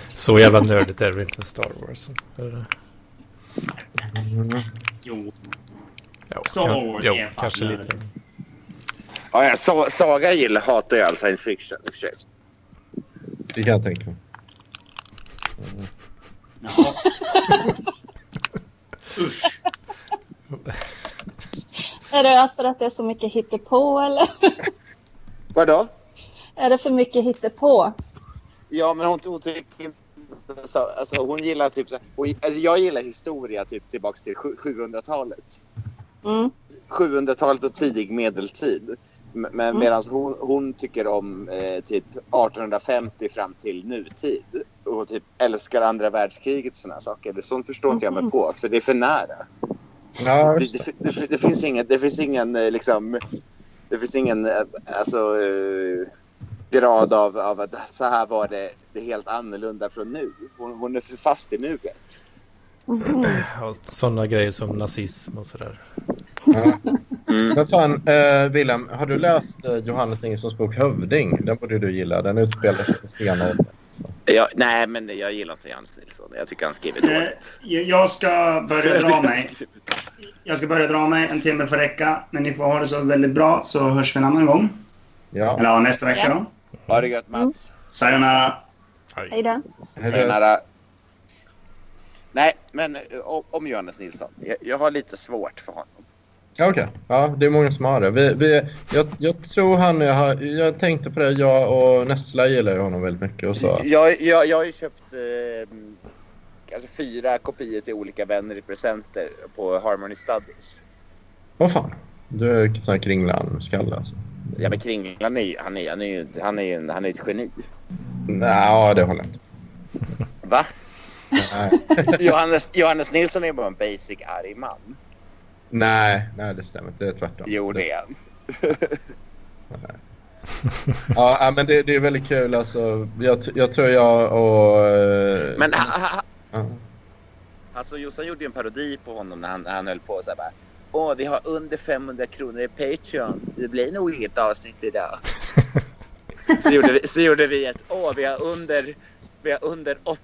Så jävla nördigt är det inte med Star Wars. Eller? jo. Jo, Star Wars jo, är fan kanske lite. Ja, ja, Sa- Saga gillar, hatar ju all science fiction i och för sig. Det kan jag tänka mig. Jaha. Usch. Är det för att det är så mycket hittepå eller? Vadå? Är det för mycket hittepå? Ja, men hon, hon tycker inte... Alltså, alltså, hon gillar typ... Hon, alltså, jag gillar historia typ tillbaks till sju- 700-talet. Mm. 700-talet och tidig medeltid. Men Mm. medan hon, hon tycker om eh, typ 1850 fram till nutid. Och typ älskar andra världskriget och såna saker. Det, sånt förstår inte jag mig Mhm. på, för det är för nära. Ja, Det, det. det, det, det finns ingen, det finns ingen eh, liksom... Det finns ingen eh, alltså, eh, grad av, av att så här var det, det helt annorlunda från nu. Hon, hon är för fast i nuet. Ja, sådana grejer som nazism och sådär. Ja. Mm. Men fan, eh, Wilhelm, har du läst eh, Johannes Nilssons bok Hövding? Den borde du gilla. Den utspelar sig på stenåldern. Jag, nej, men jag gillar inte Jens Nilsson. Jag tycker han skriver Eh, dåligt. Jag ska börja dra mig. Jag ska börja dra mig. En timme får räcka. Men ni får ha det så väldigt bra, så hörs vi en annan gång. Ja. Eller ja, nästa vecka då. Ha det gött, Mats. Sayonara. Hej då. Senare. Nej, men eh, om- om Johannes Nilsson. Jag, jag har lite svårt för honom. Ja, Okej, ja, det är många som har det. Vi, vi, jag, jag tror han, jag, har, jag tänkte på det, jag och Nessla gillar ju honom väldigt mycket och så. Jag, jag, jag har ju köpt eh, alltså fyra kopior till olika vänner i presenter på Harmony Studies. Vad fan, du är sån här kringlan skalle alltså. Ja, men Kringlan är, han är, han är, ju- han är, ju- han är ett geni. Nej, ja, det håller jag inte. Va? Johannes, Johannes Nilsson är bara en basic arg man. Nej, nej, det stämmer inte. Det är tvärtom. Jo, det är han. Ja, men det, det är väldigt kul alltså. Jag, jag tror jag och... eh, Men ha, ha. Alltså Jossan gjorde ju en parodi på honom när han, när han höll på så här bara. Åh, vi har under 500 kronor i Patreon. Det blir nog inget avsnitt idag. så, gjorde vi, så gjorde vi ett, åh, vi har under, vi har under 8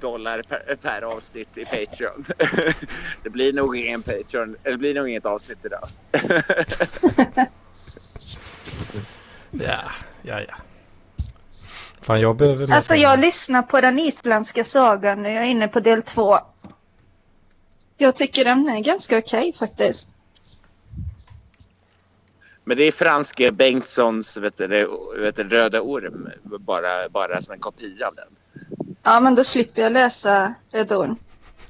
dollar per, per avsnitt i Patreon. det blir nog ingen Patreon, det blir nog inget avsnitt idag. Ja, ja, ja. Fan, jag behöver Alltså jag lyssnar på den isländska sagan nu. Jag är inne på del två. Jag tycker den är ganska okej faktiskt. Men det är franske Bengtssons vet du, vet du, Röda Orm, bara, bara som en kopia av den. Ja, men då slipper jag läsa Röda Orm.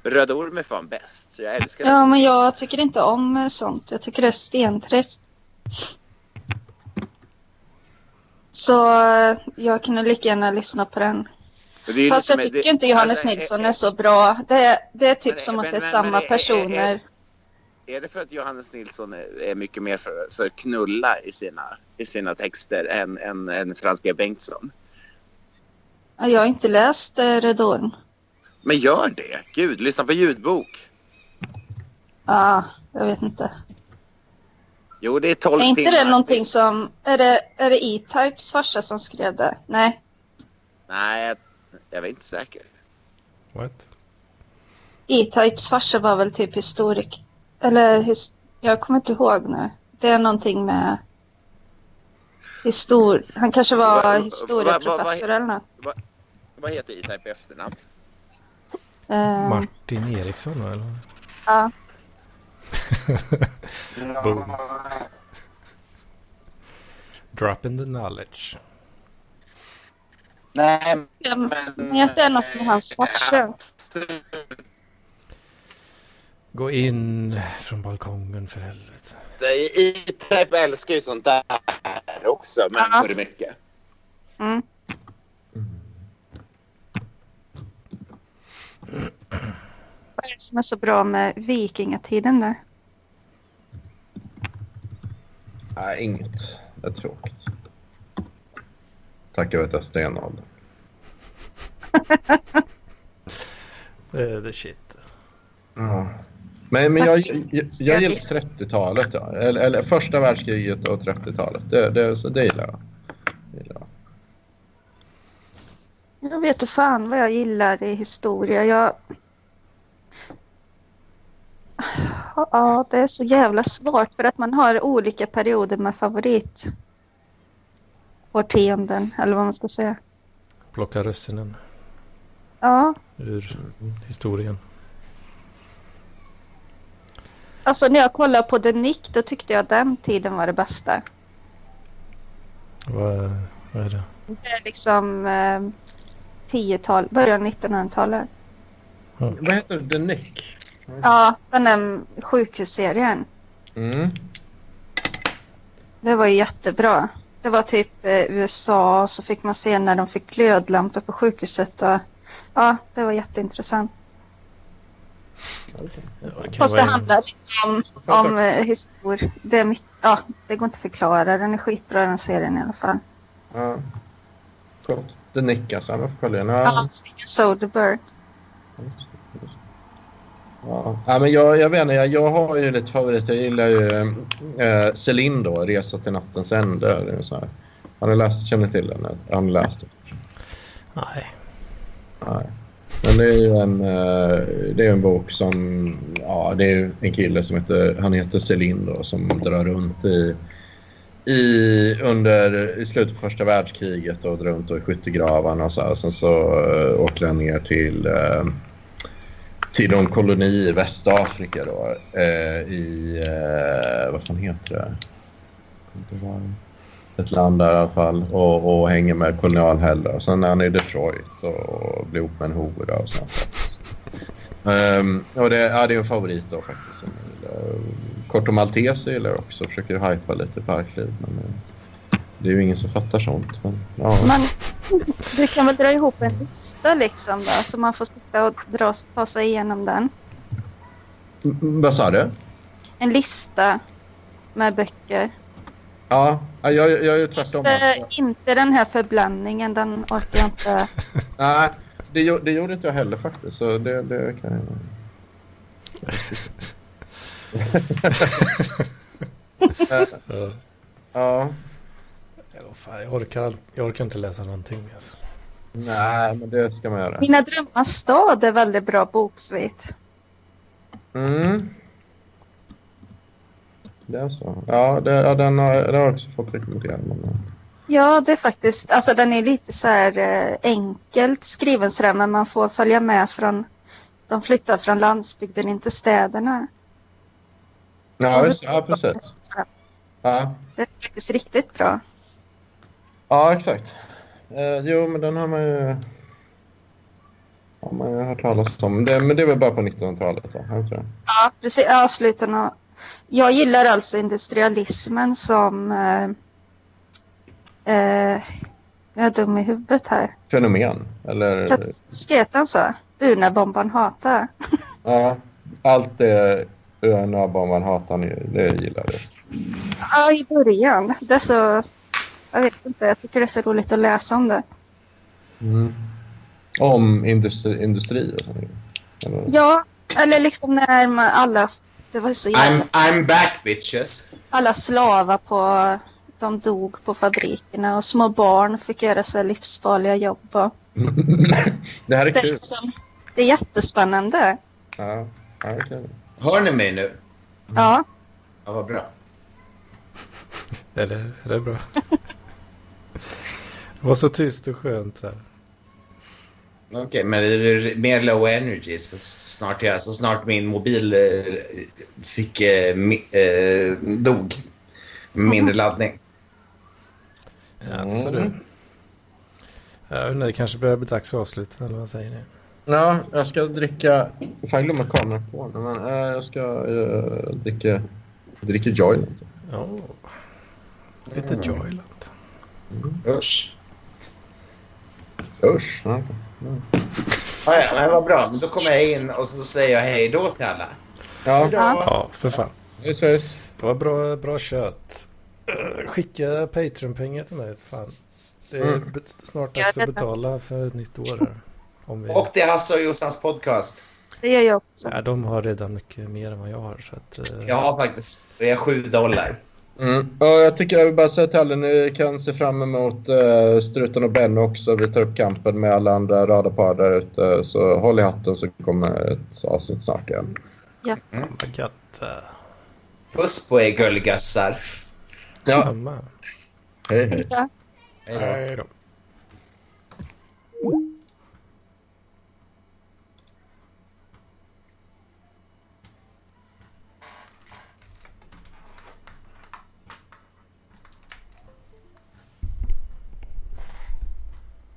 Röda Orm är fan bäst. Jag älskar. Ja, men jag tycker inte om sånt. Jag tycker det är stentrist. Så eh, jag kunde lika gärna lyssna på den. Är Fast jag liksom- tycker det- inte Johannes alltså, Nilsson är så bra. Det, det är typ Men- som att men- det är men- samma är- är- personer. Är det för att Johannes Nilsson är, är mycket mer för, för knulla i sina, i sina texter än, än, än franska Bengtsson? Ja, Jag har inte läst eh, Röda Orm. Men gör det! Gud, lyssna på ljudbok. Ja, jag vet inte. Jo, det är 12 Är inte timmar. det någonting som... Är det, är det E-Types farsa som skrev det? Nej. Nej, jag, jag är inte säker. What? E-Types farsa var väl typ historik. Eller his, jag kommer inte ihåg nu. Det är någonting med histor... Han kanske Va- va- var va- historieprofessor va- eller något. Vad heter E-Type i efternamn? Eh, Martin Eriksson eller? ja. Boom. Drop in the knowledge. Nej, Jag men... vet det är något med hans farsa. Gå in från balkongen för helvete. E-Type älskar ju sånt där också, men Ja. för mycket. Mm. Vad är det som är så bra med vikingatiden där? Nej, inget. Det är tråkigt. Tack vare att jag är stenålder. Det är the shit. Ja. Men, men jag, jag, jag, jag gillar Service. 30-talet. Ja. Eller, eller första världskriget och 30-talet. Det, det, så det gillar jag. Det gillar jag. Jag vet inte fan vad jag gillar i historia. Jag... Ja, det är så jävla svårt för att man har olika perioder med favorit. Årtionden, eller vad man ska säga. Plocka russinen Ja, ur historien. alltså när jag kollade på The Nick då tyckte jag den tiden var det bästa. Vad, vad är det? Det är liksom eh, 10-tal, början av 1900-talet. Vad heter det? The Nick? Ja, den där sjukhusserien. Mm. Det var jättebra. Det var typ eh, USA så fick man se när de fick glödlampor på sjukhuset. Och, ja, det var jätteintressant. Ja, det kan Fast det handlar om, om eh, historia. Det, ja, det går inte att förklara. Den är skitbra den serien i alla fall. Ja. Coolt. The Nick alltså. Jag får kolla igen. Ja, Ja. Steven Soderbergh. Ja. Ja, men jag, jag vet inte, jag, jag har ju lite favoriter. Jag gillar ju äh, Celine då, Resa till nattens ände. Det. Har ni läst, känner till den? Har ni läst den? Nej. Nej. Men det är ju en, eh, det är en bok som, ja det är ju en kille som heter, han heter Celine då, som drar runt i, i, under, i slutet på första världskriget och runt och i skyttegravarna och så här. Sen så eh, uh, åkte han ner till, uh, till någon koloni i Västafrika då, Uh, i, uh, vad fan heter det? Det var ett land där i alla fall och, och hänger med kolonialherrar. Sen är han i Detroit och blir ihop med en hora och sånt. Um, ehm, och det, ja, det är en favorit då faktiskt. som. Corto Maltese gillar jag också. Försöker hypa lite parkliv. Men, eh, det är ju ingen som fattar sånt. Men, ja. Man, du kan väl dra ihop en lista liksom då, så man får sitta och dra, ta sig igenom den. Mm, Vad sa du? En lista med böcker. Ja, jag, jag är ju tvärtom. Inte, inte den här förblandningen, den orkar jag inte. Nej, det, det gjorde inte jag heller faktiskt. Så det, det kan jag... Ja. ja, jag, orkar, jag orkar inte läsa någonting. Alltså. nej, men det ska man göra. Mina drömmars stad är väldigt bra boksvit. Mm. Det är så. Ja, det, ja den, har, den har jag också fått rekommenderad. Men, Ja, det är faktiskt, alltså den är lite så här eh, enkelt skriven sådär, men man får följa med från, de flyttar från landsbygden in till städerna. Ja, just, ja, precis. Ja, Det är faktiskt riktigt bra. ja exakt. Eh, jo, men den har man ju... Har man ju hört talas om. Det, men det väl bara på 1900-talet? då, Har jag inte det? Ja, precis. Ja, slutet av... Jag gillar alltså industrialismen som... Eh, eh, jag är dum i huvudet här. Fenomen? Eller? Skrev han så? Unabomban hatar. Ja, allt det ön-bomban hatar ni, det gillar du. Ja, i början. Det är så... Jag vet inte, jag tycker det är så roligt att läsa om det. Mm. Om industri, industri och sånt. Eller? Ja, eller liksom när man alla... Det var så jävla... I'm, I'm back bitches. Alla slavar på... De dog på fabrikerna och små barn fick göra så här livsfarliga jobb. Och det här är det, är kul. liksom, det är jättespännande. Ja, ja, det är kul. Hör ni mig nu? Ja, Ja, vad bra. Är det, är det bra? Det var så tyst och skönt här. Okej, men det är mer low energy så snart, jag, så snart min mobil eh, fick, eh, mi, eh, dog. Mindre laddning. Alltså, du. Jag undrar, det kanske börjar bli dags att avsluta, eller vad säger ni? Ja, jag ska dricka... Fan, jag glömde kameran på nu, men äh, jag ska äh, dricka... Jag dricker Joyland. Ja, lite Mm. Joyland. Usch. Usch. Ja. Ja, ja, men vad bra. Då kommer jag in och så säger jag hej då till alla. Ja, Ja, för fan. vi ses. Det var bra, bra kött. Eh, Skicka Patreon-pengar till mig. Fan. Det är Mm. snart dags att betala för ett nytt år. Här. Om vi... Och till Hasse och Jossans podcast. det gör jag också. Ja, de har redan mycket mer än vad jag har. Så att, eh, Jag har faktiskt det är sju dollar. Mm. Och jag tycker jag vill bara säga till alla, ni kan se fram emot uh, Struten och Benny också. Vi tar upp kampen med alla andra radarpar där ute. Så håll i hatten så kommer ett avsnitt snart igen. fan vad gött. Puss på er gullgassar. Ja, Samma. hej hej. Ja. Hej då.